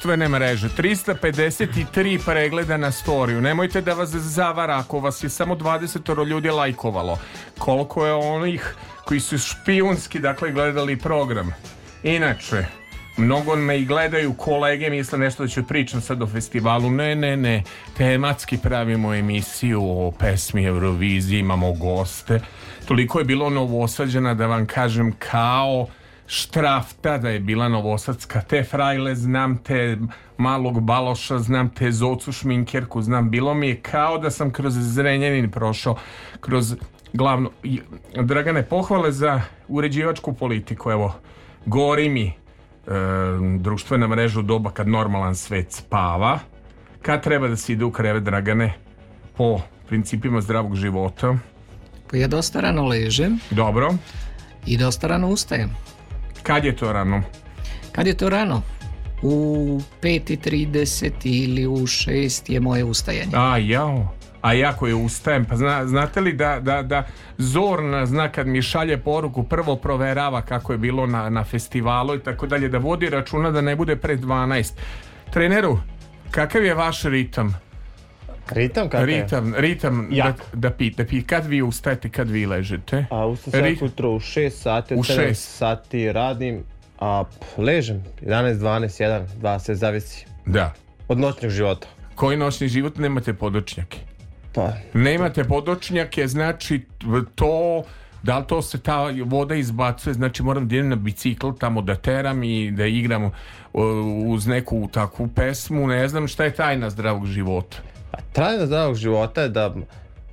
društvene mreže 353 pregleda na storiju nemojte da vas zavara ako vas je samo 20 ljudi lajkovalo koliko je onih koji su špijunski dakle gledali program inače Mnogo me i gledaju kolege, misle nešto da ću pričam sad o festivalu. Ne, ne, ne, tematski pravimo emisiju o pesmi Euroviziji, imamo goste. Toliko je bilo novosađena da vam kažem kao Štrafta, da je bila Novosadska, te Frajle znam, te Malog Baloša znam, te Zocu Šminkerku znam, bilo mi je kao da sam kroz Zrenjanin prošao, kroz glavno, Dragane, pohvale za uređivačku politiku, evo, gori mi e, društvena mreža u doba kad normalan svet spava, kad treba da se ide u krevet, Dragane, po principima zdravog života? Pa ja dosta rano ležem. Dobro. I dosta rano ustajem. Kad je to rano? Kad je to rano? U 5.30 ili u 6 je moje ustajanje. A jao, a jako je ustajem. Pa zna, znate li da, da, da Zorna zna kad mi šalje poruku, prvo proverava kako je bilo na, na festivalu i tako dalje, da vodi računa da ne bude pre 12. Treneru, kakav je vaš ritam? Ritam kakav je? Ritam, ritam da, da, pi, da kad vi ustajete, kad vi ležete? A ustam svako Rit... jutro u 6 sati, u 6 sati radim, a pff, ležem 11, 12, 1, 2, se zavisi. Da. Od noćnog života. Koji noćni život? Nemate podočnjake. Pa. Nemate podočnjake, znači to... Da li to se ta voda izbacuje, znači moram da idem na bicikl tamo da teram i da igram uz neku takvu pesmu, ne znam šta je tajna zdravog života. Pa, trajno zdravog života je da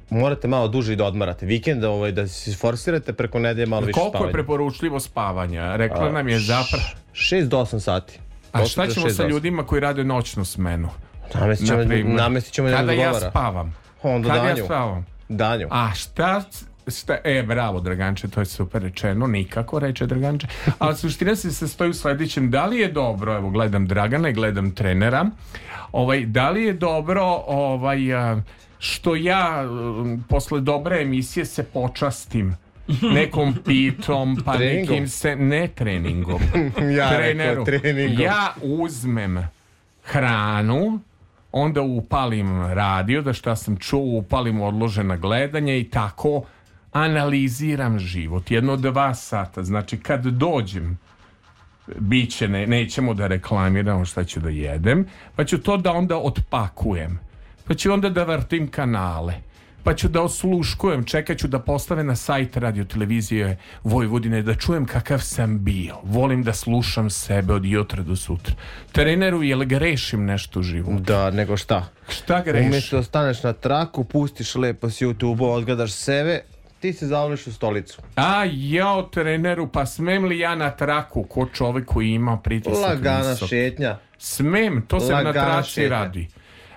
morate malo duže i da odmarate. Vikend ovaj, da se forsirate preko nedelje malo više spavanja. Koliko je preporučljivo spavanja? Rekla nam je zapravo... 6 do 8 sati. A šta ćemo sa ljudima koji rade noćnu smenu? Namestit ćemo, namestit ćemo Kada ja spavam? Onda Kada danju. ja spavam? Danju. A šta Šta, e, bravo, Draganče, to je super rečeno, nikako reče Draganče. Ali suština se sastoji u sledećem, da li je dobro, evo gledam Dragana i gledam trenera, Ovaj, da li je dobro ovaj, eh, što ja mm, posle dobre emisije se počastim nekom pitom pa treningom. nekim se ne treningom ja, treneru treningom. ja uzmem hranu onda upalim radio da šta sam čuo upalim odložena gledanja i tako analiziram život jedno dva sata znači kad dođem biće, ne, nećemo da reklamiramo šta ću da jedem, pa ću to da onda otpakujem, pa ću onda da vrtim kanale, pa ću da osluškujem, čekaću da postave na sajt radio televizije Vojvodine, da čujem kakav sam bio. Volim da slušam sebe od jutra do sutra. Treneru, jel grešim nešto u životu? Da, nego šta? Šta grešim? Umjesto da staneš na traku, pustiš lepo s YouTube-a, odgledaš sebe, ti se zavoliš u stolicu. A jao treneru, pa smem li ja na traku ko čovjek koji ima pritisak? Lagana visok. šetnja. Smem, to se na traci šetnja. radi.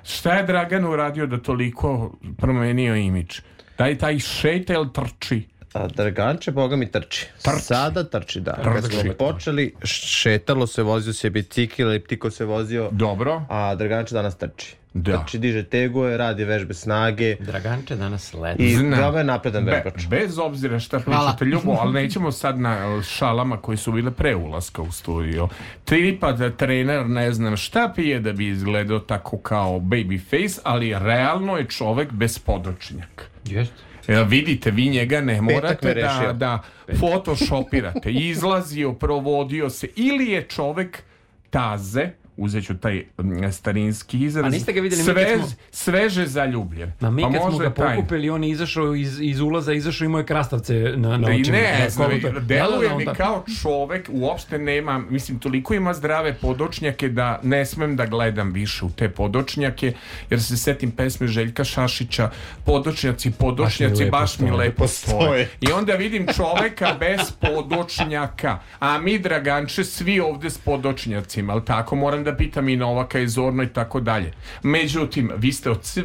Šta je Dragan uradio da toliko promenio imidž? Taj taj šetel trči. A Draganče, boga mi, trči. trči. Sada trči, da. Trči. Kad smo počeli, šetalo se, vozio se bicikl, eliptiko se vozio. Dobro. A Draganče danas trči. Da. Znači diže tegove, radi vežbe snage. Draganče danas leti. I Zna. je napredan Be, vežbač. Bez obzira šta pričate, Ljubo, ali nećemo sad na šalama koji su bile pre ulaska u studio. Tripa da trener ne znam šta pije da bi izgledao tako kao baby face, ali realno je čovek bez podočnjaka. Jeste. Ja, vidite, vi njega ne morate da, da photoshopirate. Izlazio, provodio se. Ili je čovek taze, uzeću taj starinski izraz. A niste ga videli Sve, mi smo... Sveže zaljubljen. Ma mi pa kad pa smo ga pokupili, taj... on je izašao iz, iz ulaza, izašao i moje krastavce na, na očima. Ne, na znači, deluje da, da, mi da, kao čovek, uopšte nema, mislim, toliko ima zdrave podočnjake da ne smem da gledam više u te podočnjake, jer se setim pesme Željka Šašića, podočnjaci, podočnjaci, baš mi lepo, lepo stoje. I onda vidim čoveka bez podočnjaka, a mi, Draganče, svi ovde s podočnjacima, ali tako moram moram da pitam i Novaka i Zorno i tako dalje. Međutim, vi ste od sve,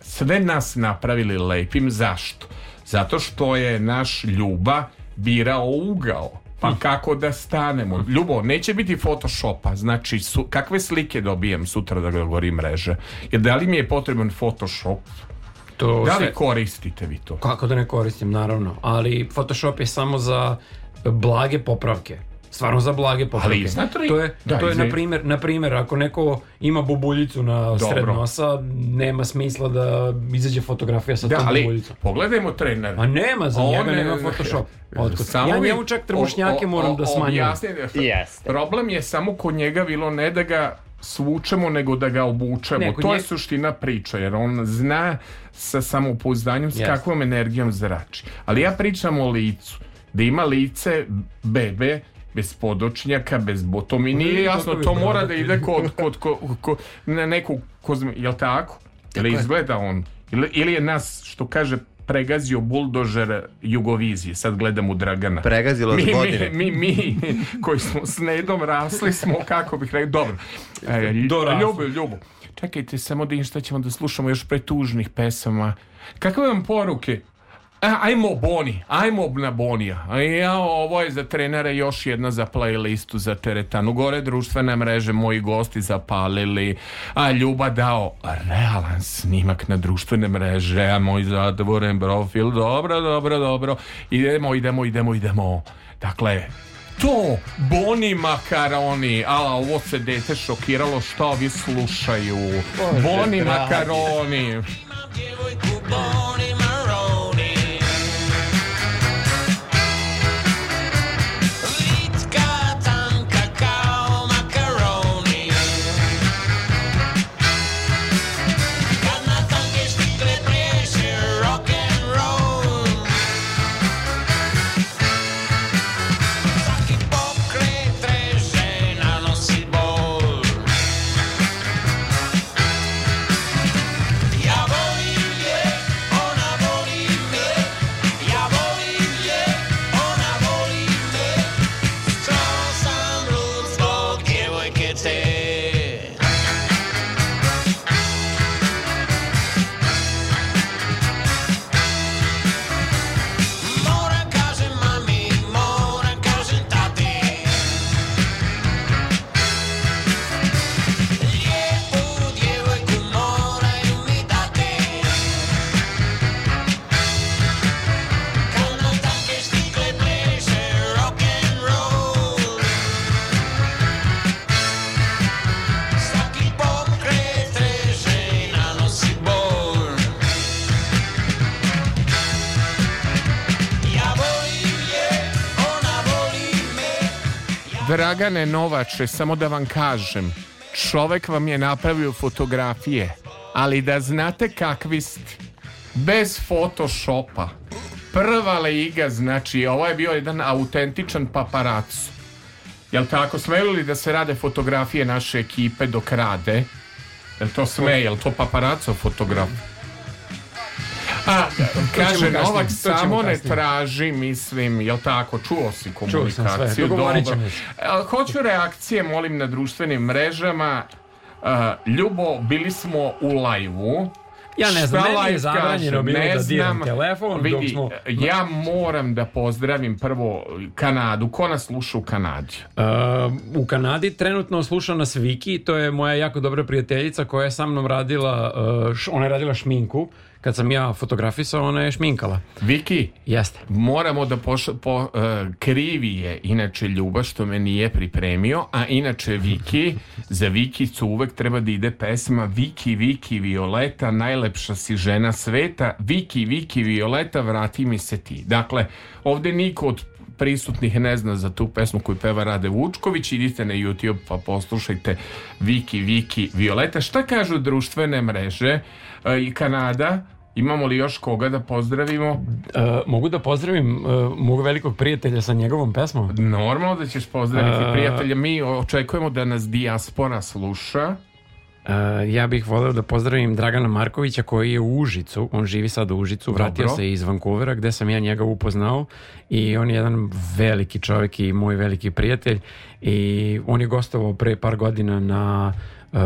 sve nas napravili lepim. Zašto? Zato što je naš Ljuba birao ugao. Pa hm. kako da stanemo? Hm. Ljubo, neće biti photoshopa, znači su, kakve slike dobijem sutra da govorim mreže? Jer da li mi je potreban photoshop? To da li se... koristite vi to? Kako da ne koristim, naravno. Ali photoshop je samo za blage popravke stvarno za blage popravke. Ali to je, da, to je na, primjer, na primjer, ako neko ima bubuljicu na sred nosa, nema smisla da izađe fotografija sa da, tom ali, pogledajmo trener. A nema, za njega nema Photoshop. Otkud? Samo ja njemu čak trbušnjake moram da smanjim. Problem je samo kod njega bilo ne da ga svučemo nego da ga obučemo. Neko to je suština priče, jer on zna sa samopouzdanjem yes. kakvom energijom zrači. Ali ja pričam o licu. Da ima lice bebe bez podočnjaka, bez boto mi nije jasno, to mora da, da ide kod, kod, kod, kod na neku kozme, jel tako? Ili izgleda on? Ili, ili je nas, što kaže, pregazio buldožer Jugovizije. Sad gledam u Dragana. Pregazilo mi, godine. Mi, mi, mi, koji smo s Nedom rasli smo, kako bih rekao, dobro. E, ljubav, ljubav. Čekajte, samo da im šta ćemo da slušamo još pre tužnih pesama. Kakve vam poruke? E, ajmo Boni, ajmo na Bonija. A ja, ovo je za trenere još jedna za playlistu za teretanu. Gore društvene mreže, moji gosti zapalili. A Ljuba dao realan snimak na društvene mreže. A moj zatvoren profil. Dobro, dobro, dobro. Idemo, idemo, idemo, idemo. Dakle, to Boni Makaroni Ala, ovo se dete šokiralo Šta ovi slušaju Bože, Boni dragi. Makaroni Imam djevojku Boni Dragane Novače, samo da vam kažem, čovek vam je napravio fotografije, ali da znate kakvi ste, bez photoshopa. Prva liga, znači, ovo je bio jedan autentičan paparac. Jel tako, smeju li da se rade fotografije naše ekipe dok rade? Jel to sme, jel to paparaco fotografije? Pa, kaže, Novak samo ne traži, mislim, jel tako, čuo si komunikaciju, čuo sam sve. dobro. E, hoću reakcije, molim, na društvenim mrežama. E, Ljubo, bili smo u lajvu, ja ne znam, meni je zabranjeno bilo da diram telefon. Vidi, dok smo... ja moram da pozdravim prvo Kanadu. Ko nas sluša u Kanadi? Uh, u Kanadi trenutno sluša nas Viki, to je moja jako dobra prijateljica koja je sa mnom radila, uh, ona je radila šminku kad sam ja fotografisao, ona je šminkala. Viki, Jeste. moramo da poš, po, uh, krivi je inače Ljuba što me nije pripremio, a inače Viki, za Vikicu uvek treba da ide pesma Viki, Viki, Violeta, najlepša si žena sveta, Viki, Viki, Violeta, vrati mi se ti. Dakle, ovde niko od prisutnih ne zna za tu pesmu koju peva Rade Vučković, idite na YouTube pa poslušajte Viki, Viki, Violeta. Šta kažu društvene mreže i e, Kanada? Imamo li još koga da pozdravimo? E, mogu da pozdravim e, mogu velikog prijatelja sa njegovom pesmom? Normalno da ćeš pozdraviti e, prijatelja. Mi očekujemo da nas diaspora sluša. E, ja bih voleo da pozdravim Dragana Markovića koji je u Užicu. On živi sad u Užicu. Vratio Dobro. se iz Vancouvera gde sam ja njega upoznao i on je jedan veliki čovjek i moj veliki prijatelj i on je gostovao pre par godina na Eh,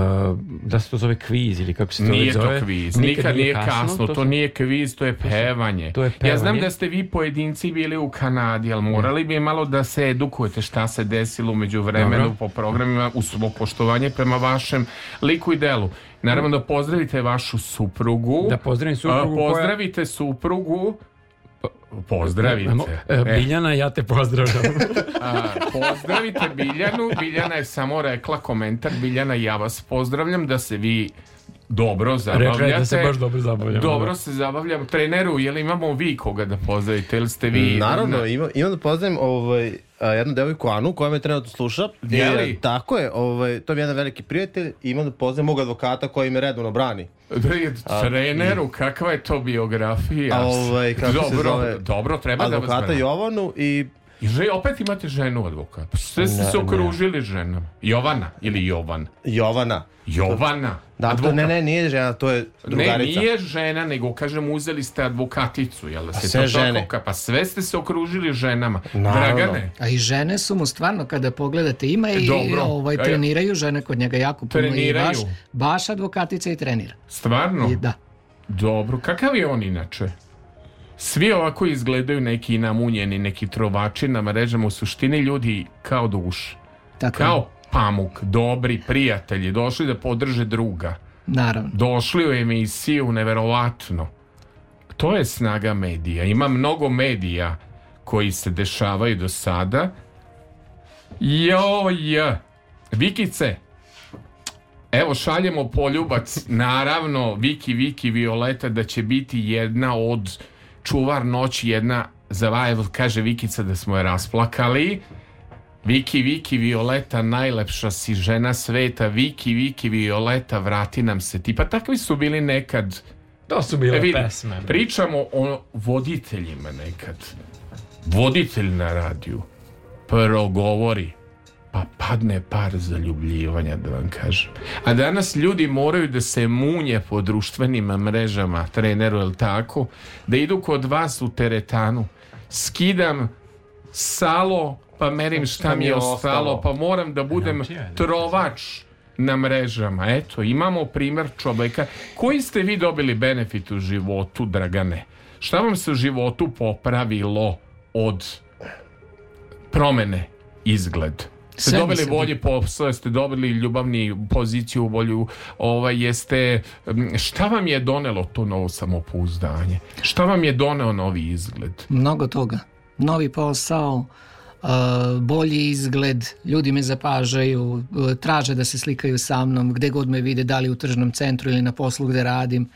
da se to zove kviz ili kako se to nije zove. Nije to kviz, nikad, nikad nije kasno, kasno to, to nije kviz, to je pevanje. To je pevanje. Ja znam da ste vi pojedinci bili u Kanadi, ali morali bi malo da se edukujete šta se desilo umeđu vremenu Dobro. po programima u svo poštovanje prema vašem liku i delu. Naravno da pozdravite vašu suprugu. Da pozdravim suprugu. Eh, pozdravite koja... suprugu Pa, pozdravite. E, e. Biljana, ja te pozdravljam. A, pozdravite Biljanu. Biljana je samo rekla komentar. Biljana, ja vas pozdravljam da se vi dobro zabavljate. Rekla da se baš dobro zabavljamo. Dobro da. se zabavljamo. Treneru, je li imamo vi koga da pozdravite? Ili ste vi... Naravno, imam, imam da pozdravim ovaj, jednu devojku Anu koja me trenutno sluša. Jeli? I, e, tako je, ovaj, to je jedan veliki prijatelj imam da poznajem mog advokata koji me redovno brani. Da, a, Treneru, kakva je to biografija? A, ovaj, kako dobro, se zove? Dobro, treba advokata da vas Jovanu i I že, opet imate ženu advokata. Sve ste se okružili ženama. Jovana ili Jovan? Jovana. Jovana. Da, to, ne, ne, nije žena, to je drugarica. Ne, nije žena, nego, kažem, uzeli ste advokaticu, jel da se sve to žene. Tako, pa sve ste se okružili ženama. Naravno. Dragane. A i žene su mu stvarno, kada pogledate, ima i Dobro. ovaj, treniraju žene kod njega jako puno. Treniraju. I baš, baš advokatica i trenira. Stvarno? I, da. Dobro, kakav je on inače? Svi ovako izgledaju neki namunjeni, neki trovači na mrežama. U suštini ljudi kao duš, kao pamuk, dobri prijatelji, došli da podrže druga. Naravno. Došli u emisiju, neverovatno. To je snaga medija. Ima mnogo medija koji se dešavaju do sada. Joj, Vikice, Evo šaljemo poljubac, naravno Viki Viki Violeta da će biti jedna od čuvar noć jedna zavajeva, kaže Vikica da smo je rasplakali Viki, Viki, Violeta, najlepša si žena sveta, Viki, Viki, Violeta, vrati nam se ti. Pa takvi su bili nekad... To su bile Evi, pesme. Pričamo o voditeljima nekad. Voditelj na radiju govori pa padne par zaljubljivanja da vam kažem. A danas ljudi moraju da se munje po društvenim mrežama, treneru el tako, da idu kod vas u teretanu. Skidam salo, pa merim šta mi je ostalo, pa moram da budem trovač na mrežama. Eto, imamo primer čoveka. Koji ste vi dobili benefit u životu, Dragane? Šta vam se u životu popravilo od promene izgled? ste dobili da- bolji posao, jeste dobili ljubavni poziciju bolju, ovaj, jeste, šta vam je donelo to novo samopouzdanje? Šta vam je doneo novi izgled? Mnogo toga. Novi posao, bolji izgled, ljudi me zapažaju, traže da se slikaju sa mnom, gde god me vide, da li u tržnom centru ili na poslu gde radim.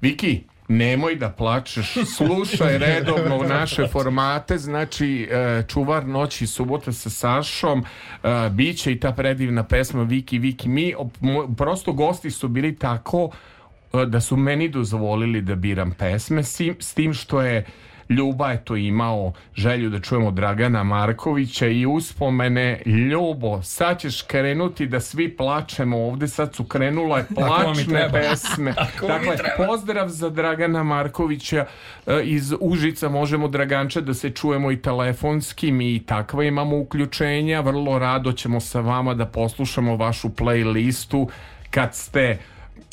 Viki, nemoj da plačeš, slušaj redovno naše formate, znači e, Čuvar noći subota sa Sašom, e, biće i ta predivna pesma Viki Viki Mi, prosto gosti su bili tako e, da su meni dozvolili da biram pesme, s tim što je Ljuba je to imao želju da čujemo Dragana Markovića i uspomene Ljubo, sad ćeš krenuti da svi plačemo ovde, sad su krenule plačne pesme. dakle, pozdrav za Dragana Markovića eh, iz Užica možemo Draganča da se čujemo i telefonski, mi i takva imamo uključenja, vrlo rado ćemo sa vama da poslušamo vašu playlistu kad ste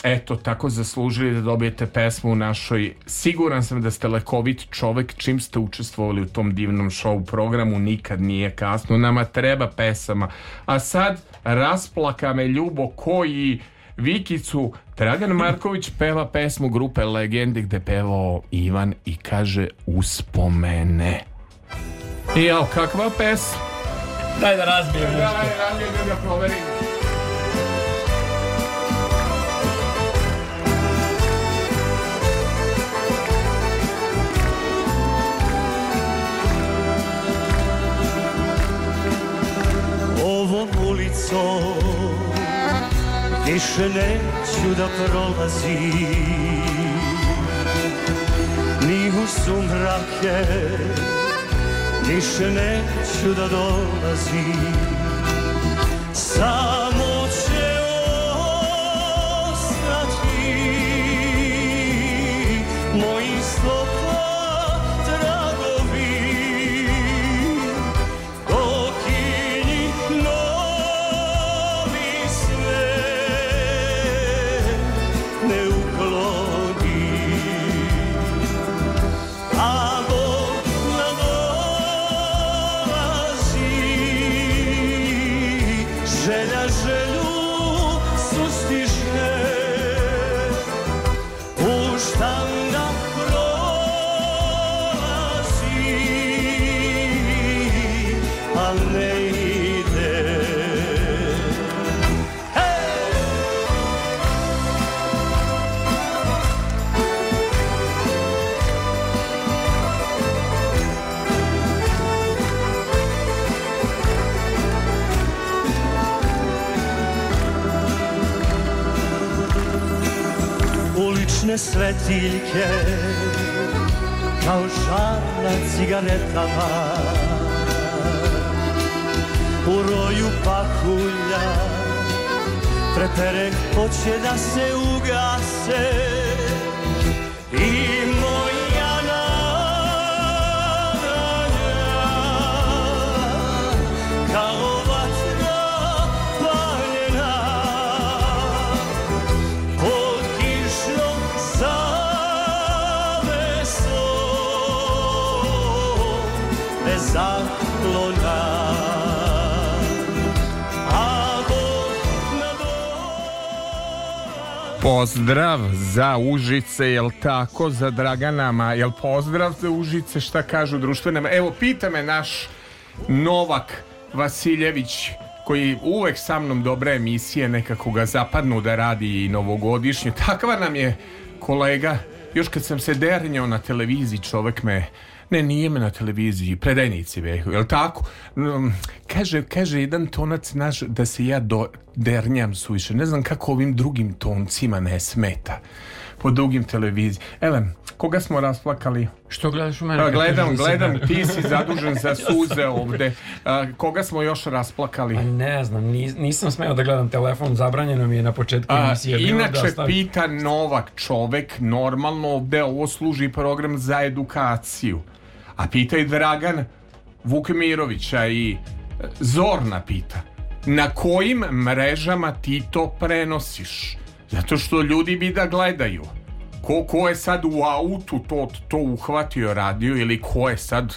eto, tako zaslužili da dobijete pesmu u našoj, siguran sam da ste lekovit čovek, čim ste učestvovali u tom divnom show programu, nikad nije kasno, nama treba pesama. A sad, rasplaka me ljubo koji Vikicu Dragan Marković peva pesmu grupe Legende gde pevao Ivan i kaže uspomene. jao kakva pesma? Daj da razbijem da nešto. Daj, daj, daj, daj, daj, ovom ulicom Više neću da prolazim Ni u sumrake Više neću da dolazim Samo će ostati Moj crne svetiljke kao žar na cigaretama u roju pahulja prepere hoće da se ugase i Pozdrav za Užice, jel tako, za Draganama, jel pozdrav za Užice, šta kažu društvenama? Evo, pita me naš Novak Vasiljević, koji uvek sa mnom dobre emisije nekako ga zapadnu da radi i novogodišnje. Takva nam je kolega, još kad sam se dernjao na televiziji, čovek me Ne, nije me na televiziji, predajnici je jel tako? Mm, kaže, kaže jedan tonac naš da se ja do, dernjam suviše. Ne znam kako ovim drugim toncima ne smeta po drugim televiziji. Elem, koga smo rasplakali? Što gledaš u mene? A, gledam, gledam, da. ti si zadužen za suze ovde. A, koga smo još rasplakali? A ne znam, nis, nisam smeo da gledam telefon, zabranjeno mi je na početku emisije. Da inače, da pita Novak čovek, normalno ovde ovo služi program za edukaciju. A pita i Dragan Vukmirovića i e, Zorna pita na kojim mrežama ti to prenosiš? Zato što ljudi bi da gledaju. Ko, ko je sad u autu to, to uhvatio radio ili ko je sad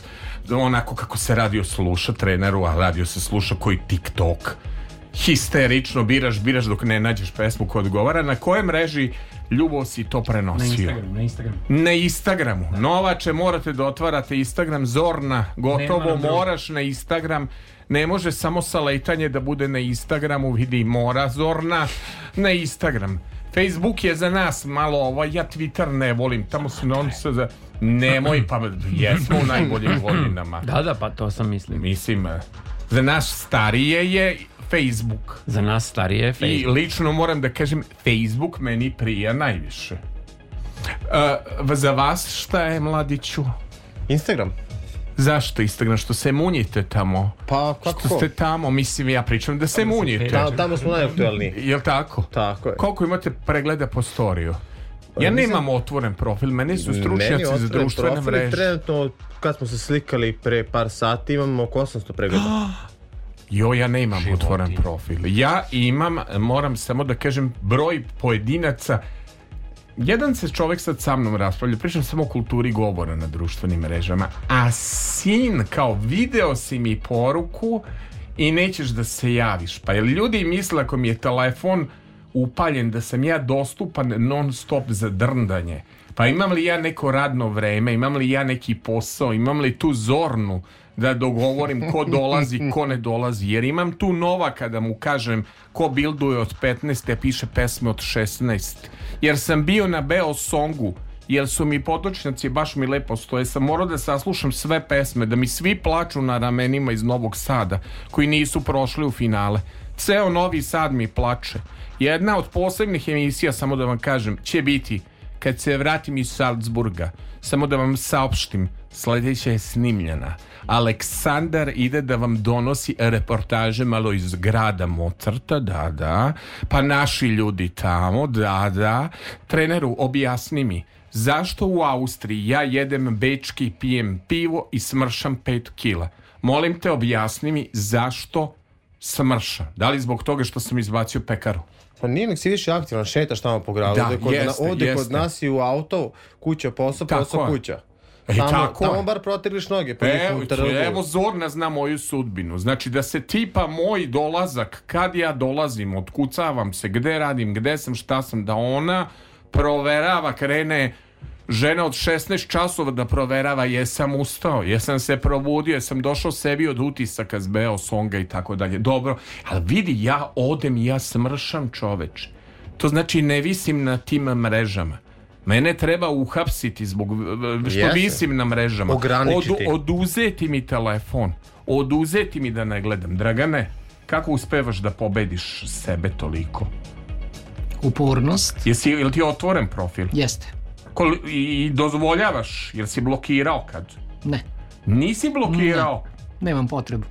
onako kako se radio sluša treneru, a radio se sluša koji TikTok histerično biraš, biraš dok ne nađeš pesmu koja odgovara. Na kojoj mreži Ljubo si to prenosio? Na Instagramu. Na, Instagramu. na Instagramu. Da. Novače, morate da otvarate Instagram. Zorna, gotovo moraš na Instagram. Ne može samo saletanje da bude na Instagramu. Vidi, mora Zorna na Instagram. Facebook je za nas malo ovo, ja Twitter ne volim, tamo su non se za... Nemoj, pa jesmo u najboljim godinama. Da, da, pa to sam mislim. Mislim, za nas starije je Facebook. Za nas starije Facebook. I lično moram da kažem, Facebook meni prija najviše. Uh, za vas šta je, mladiću? Instagram. Zašto Instagram? Što se munjite tamo? Pa kako? Što ste tamo? Mislim, ja pričam da se tamo munjite. Tamo, tamo smo najaktuelniji. Jel tako? Tako je. Koliko imate pregleda po storiju? Pa, ja nemam otvoren profil, meni su stručnjaci meni za društvene mreže. Trenutno, kad smo se slikali pre par sati, imamo oko 800 pregleda. Jo, ja ne imam Životi. otvoren profil. Ja imam, moram samo da kažem, broj pojedinaca. Jedan se čovjek sad sa mnom raspravlja, pričam samo o kulturi govora na društvenim mrežama, a sin kao video si mi poruku i nećeš da se javiš. Pa jer ljudi misle ako mi je telefon upaljen, da sam ja dostupan non stop za drndanje. Pa imam li ja neko radno vreme, imam li ja neki posao, imam li tu zornu da dogovorim ko dolazi, ko ne dolazi. Jer imam tu nova kada mu kažem ko bilduje od 15, a piše pesme od 16. Jer sam bio na Beo Songu, jer su mi potočnjaci baš mi lepo stoje. Sam morao da saslušam sve pesme, da mi svi plaču na ramenima iz Novog Sada, koji nisu prošli u finale ceo Novi Sad mi plače. Jedna od posebnih emisija, samo da vam kažem, će biti kad se vratim iz Salzburga. Samo da vam saopštim, sledeća je snimljena. Aleksandar ide da vam donosi reportaže malo iz grada Motrta, da, da, pa naši ljudi tamo, da, da. Treneru, objasni mi, zašto u Austriji ja jedem bečki, pijem pivo i smršam 5 kila? Molim te, objasni mi zašto smrša. Da li zbog toga što sam izbacio pekaru? Pa nije nek si više aktivan, šetaš tamo po gradu. Da, kod, jeste, na, ovde jeste. kod nas i u auto, kuća posao, posao kuća. E, tamo, tako tamo bar protiriš noge. Pa evo, evo zorna zna moju sudbinu. Znači da se tipa moj dolazak, kad ja dolazim, otkucavam se, gde radim, gde sam, šta sam, da ona proverava, krene žena od 16 časova da proverava jesam ustao, jesam se probudio, jesam došao sebi od utisaka zbeo songa i tako dalje. Dobro, ali vidi, ja odem i ja smršam čoveč. To znači ne visim na tim mrežama. Mene treba uhapsiti zbog što Jeste. visim na mrežama. Od, oduzeti mi telefon. Oduzeti mi da ne gledam. Dragane, kako uspevaš da pobediš sebe toliko? Upornost. Jesi, ili ti otvoren profil? Jeste. Kol I dozvoljavaš, jer si blokirao kad? Ne. Nisi blokirao? Ne. Nemam potrebu.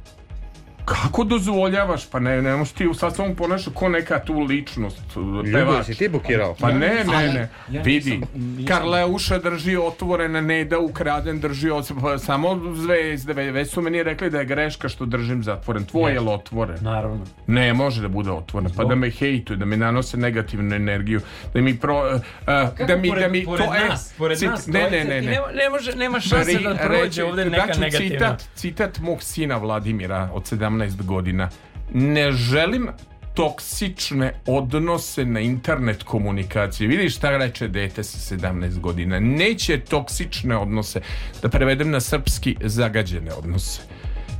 Kako dozvoljavaš? Pa ne, ne možeš ti sad samo ponašaš ko neka tu ličnost. Ljubo, si ti bukirao? Pa ne, ne, ne. Ja Vidi, Karleuša drži otvorene, ne da ukraden drži otvorene. Pa samo zvezde, već su meni rekli da je greška što držim zatvoren. Tvoj je otvoren. Naravno. Ne, može da bude otvoren. Pa da me hejtuje, da mi nanose negativnu energiju. Da mi pro... Uh, da mi, pored, da mi, pored to, e, nas, pored cit, nas. Ne, ne, ne, ne. Ne, može, nema šanse da prođe ovde neka negativna. Citat, citat mog sina Vladimira od 17 18 godina. Ne želim toksične odnose na internet komunikaciji. Vidiš šta reče dete sa 17 godina. Neće toksične odnose. Da prevedem na srpski zagađene odnose.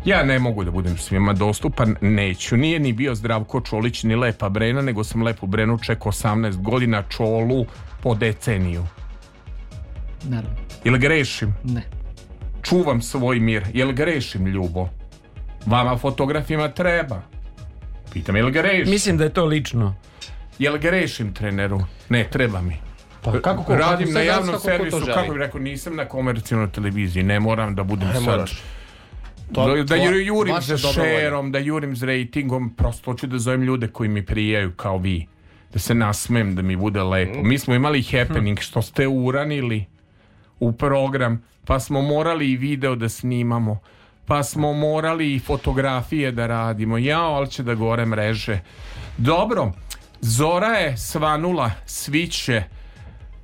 Ja ne mogu da budem svima dostupan, neću. Nije ni bio Zdravko Čolić ni Lepa Brena, nego sam Lepu Brenu čekao 18 godina Čolu po deceniju. Naravno. Ili grešim? Ne. Čuvam svoj mir. Jel grešim, Ljubo? Vama fotografima treba. Pitam, jel ga rešim? Mislim da je to lično. Jel ga rešim treneru? Ne, treba mi. Pa kako ko, Radim kako na javnom kako servisu, kako, kako bih rekao, nisam na komercijalnoj televiziji, ne moram da budem sad. Moraš. To, da, da to, jurim za šerom, da jurim za ratingom, prosto hoću da zovem ljude koji mi prijaju kao vi. Da se nasmem, da mi bude lepo. Mi smo imali happening, što ste uranili u program, pa smo morali i video da snimamo pa smo morali i fotografije da radimo. Ja, ali će da gore mreže. Dobro, Zora je svanula, svi će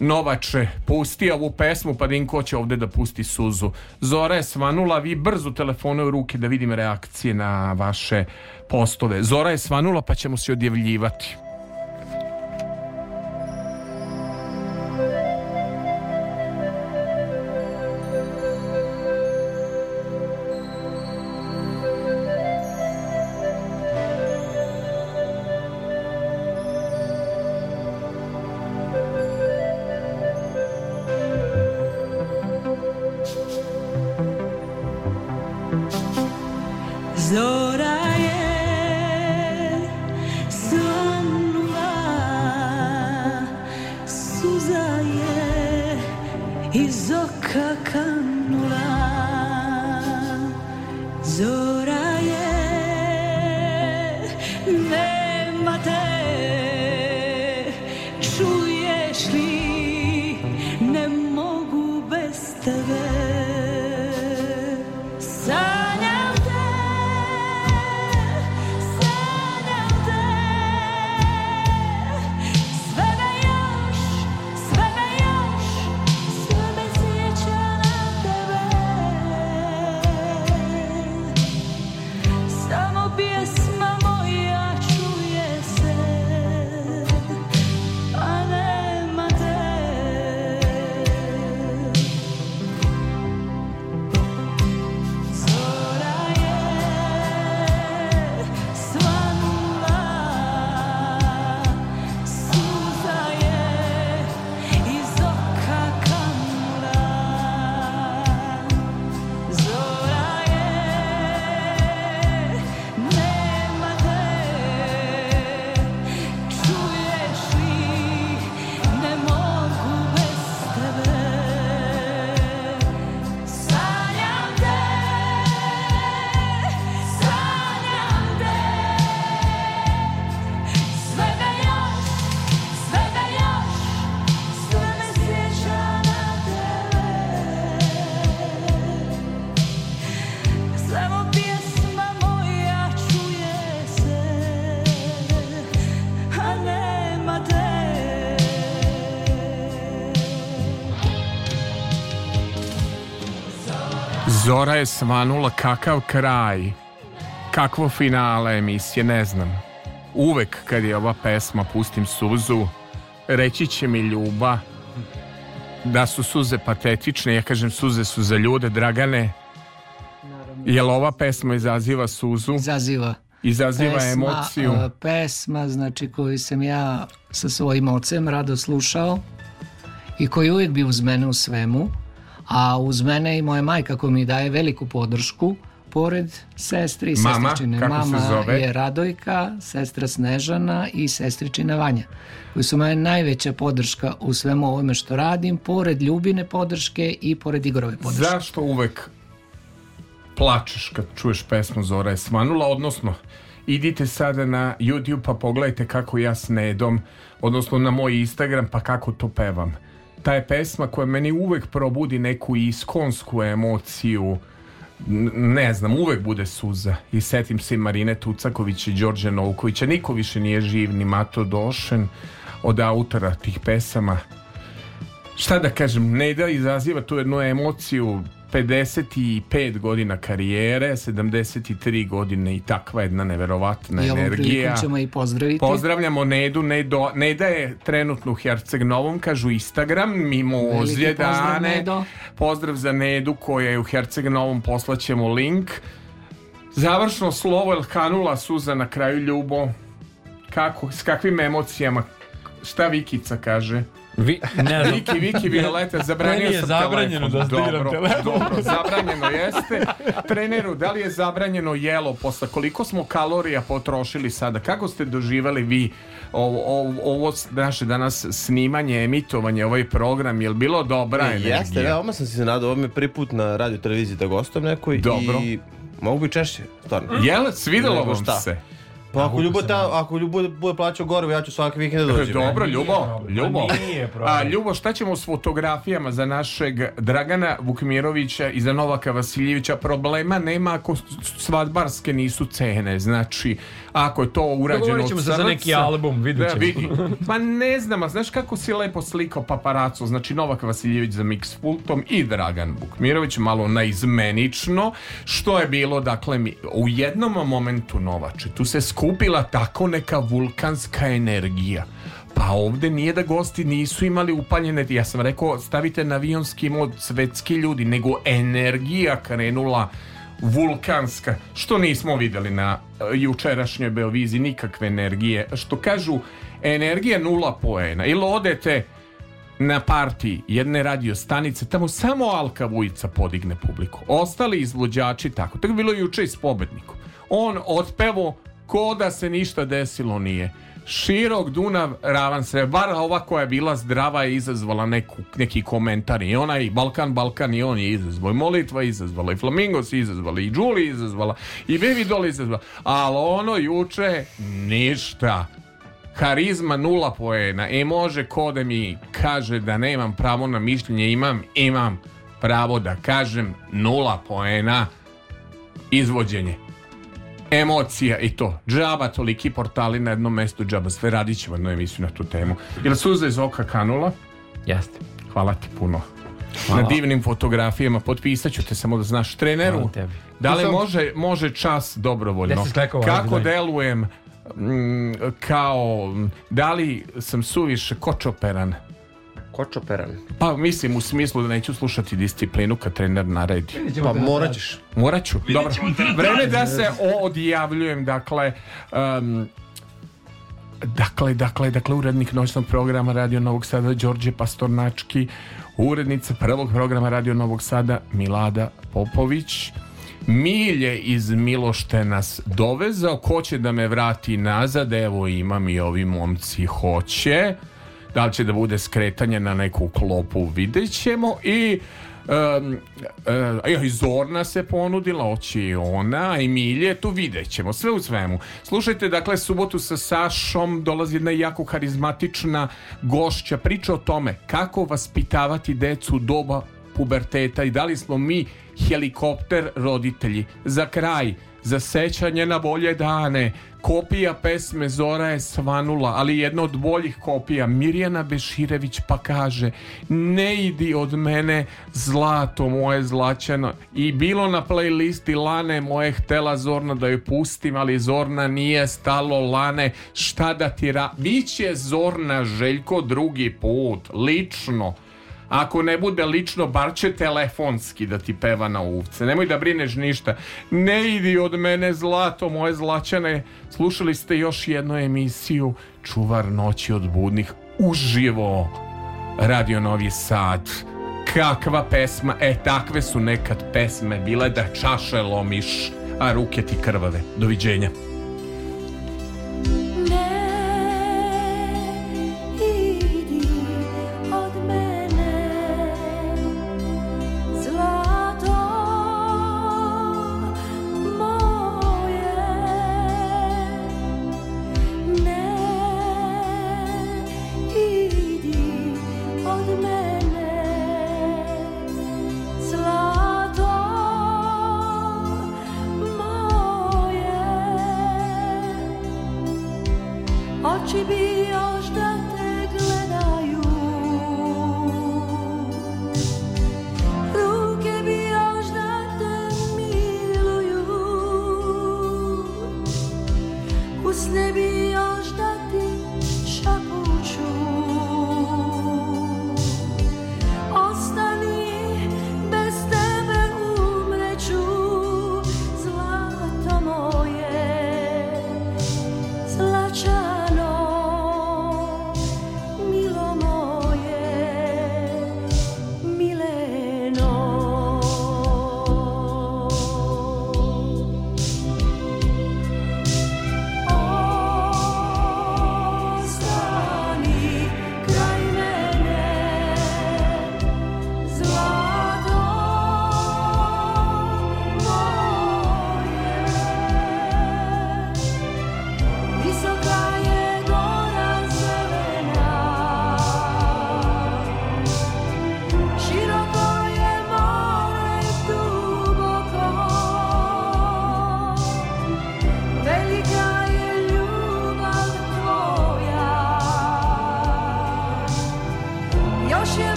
Novače, pusti ovu pesmu pa Dinko da će ovdje da pusti suzu. Zora je svanula, vi brzo telefone u ruke da vidim reakcije na vaše postove. Zora je svanula pa ćemo se odjevljivati. Dora je svanula kakav kraj, kakvo finale emisije, ne znam. Uvek kad je ova pesma Pustim suzu, reći će mi Ljuba da su suze patetične, ja kažem suze su za ljude, Dragane, jel ova pesma izaziva suzu? Izaziva. Izaziva pesma, emociju. E, pesma, znači koju sam ja sa svojim ocem rado slušao i koji uvijek bi uz mene u svemu a uz mene i moja majka koja mi daje veliku podršku, pored sestri i sestričine. Kako mama se zove? je Radojka, sestra Snežana i sestričina Vanja, koji su moja najveća podrška u svemu ovome što radim, pored ljubine podrške i pored igrove podrške. Zašto uvek plačeš kad čuješ pesmu Zora je svanula, odnosno idite sada na YouTube pa pogledajte kako ja snedom, odnosno na moj Instagram pa kako to pevam ta je pesma koja meni uvek probudi neku iskonsku emociju ne znam, uvek bude suza i setim se i Marine Tucaković i Đorđe Novkovića, niko više nije živ ni Mato Došen od autora tih pesama šta da kažem, ne da izaziva tu jednu emociju 55 godina karijere, 73 godine i takva jedna neverovatna I energija. ćemo i pozdraviti. Pozdravljamo Nedu, Nedo, Neda je trenutno u Herceg Novom, kažu Instagram, mimo ozljeda. Pozdrav, pozdrav za Nedu koja je u Herceg Novom, poslaćemo link. Završno slovo Elkanula kanula suza na kraju ljubo. Kako, s kakvim emocijama? Šta Vikica kaže? Vi, ne znam. Viki, Viki, Violeta, zabranio sam zabranjeno da telefon. da dobro, telefon. Dobro, zabranjeno jeste. Treneru, da li je zabranjeno jelo posle? Koliko smo kalorija potrošili sada? Kako ste doživali vi ovo, ovo naše danas snimanje, emitovanje, ovaj program? Je li bilo dobra ne, energija? Jeste, ja, da, odmah sam se nadao. Ovo mi je prvi put na radio televiziji da gostom nekoj. Dobro. I mogu bi češće, stvarno. Jel, svidelo vam se? Pa ako Ljubo, ta, ako Ljubo bude plaćao gorivo, ja ću svaki vikend da dođem. Dobro, Ljubo, Ljubo. Nije A, Ljubo, šta ćemo s fotografijama za našeg Dragana Vukmirovića i za Novaka Vasiljevića? Problema nema ako svadbarske nisu cene. Znači, ako je to urađeno od crnca, za neki album, vidjet da, ćemo. Vidi, pa ne znam, a znaš kako si lepo slikao paparacu, znači Novak Vasiljević za Mix Pultom i Dragan Bukmirović, malo naizmenično, što je bilo, dakle, mi, u jednom momentu Novače, tu se skupila tako neka vulkanska energija. Pa ovde nije da gosti nisu imali upaljene, ja sam rekao stavite na avionski mod svetski ljudi, nego energija krenula vulkanska, što nismo videli na eh, jučerašnjoj Beovizi, nikakve energije. Što kažu, energija nula poena. Ili odete na partiji jedne radio stanice, tamo samo Alka Vujica podigne publiku. Ostali izvođači tako. Tako je bilo juče i s pobednikom. On otpevo ko da se ništa desilo nije širok Dunav ravan se, bar ova koja je bila zdrava je izazvala neku, neki komentar i ona i Balkan, Balkan i on je izazvao i Molitva je izazvala i Flamingo se izazvala i Đuli je izazvala i Baby Doll je izazvala ali ono juče ništa Harizma nula poena E može ko mi kaže da nemam pravo na mišljenje Imam, imam pravo da kažem nula poena Izvođenje emocija i to. Džaba toliki portali na jednom mestu džaba. Sve radit ćemo jednu emisiju na tu temu. Jel suza iz oka kanula? Jeste. Hvala ti puno. Hvala. Na divnim fotografijama potpisaću te samo da znaš treneru. Da li može, može čas dobrovoljno? Ovaj Kako delujem m, mm, kao da li sam suviše kočoperan? kočoperan. Pa mislim u smislu da neću slušati disciplinu kad trener naredi. Pa da- morat ćeš. Morat ću. Dobro. Da- Vreme da se odjavljujem. Dakle, um, dakle, dakle, dakle, urednik noćnog programa Radio Novog Sada, Đorđe Pastornački, urednica prvog programa Radio Novog Sada, Milada Popović. Milje iz Milošte nas dovezao, ko će da me vrati nazad, evo imam i ovi momci hoće da li će da bude skretanje na neku klopu, vidjet ćemo i Um, uh, I Zorna se ponudila Oći i ona I Milje Tu vidjet ćemo Sve u svemu Slušajte dakle Subotu sa Sašom Dolazi jedna jako karizmatična Gošća Priča o tome Kako vaspitavati decu Doba puberteta I da li smo mi Helikopter roditelji Za kraj Za sećanje na bolje dane kopija pesme Zora je svanula, ali jedna od boljih kopija. Mirjana Beširević pa kaže ne idi od mene zlato moje zlačano. I bilo na playlisti Lane moje htela Zorna da ju pustim, ali Zorna nije stalo Lane. Šta da ti ra... Biće Zorna Željko drugi put, lično. Ako ne bude lično, bar će telefonski da ti peva na uvce. Nemoj da brineš ništa. Ne idi od mene zlato, moje zlačane. Slušali ste još jednu emisiju Čuvar noći od budnih uživo. Radio Novi Sad. Kakva pesma, e takve su nekad pesme bile da čaše lomiš, a ruke ti krvave. Doviđenja.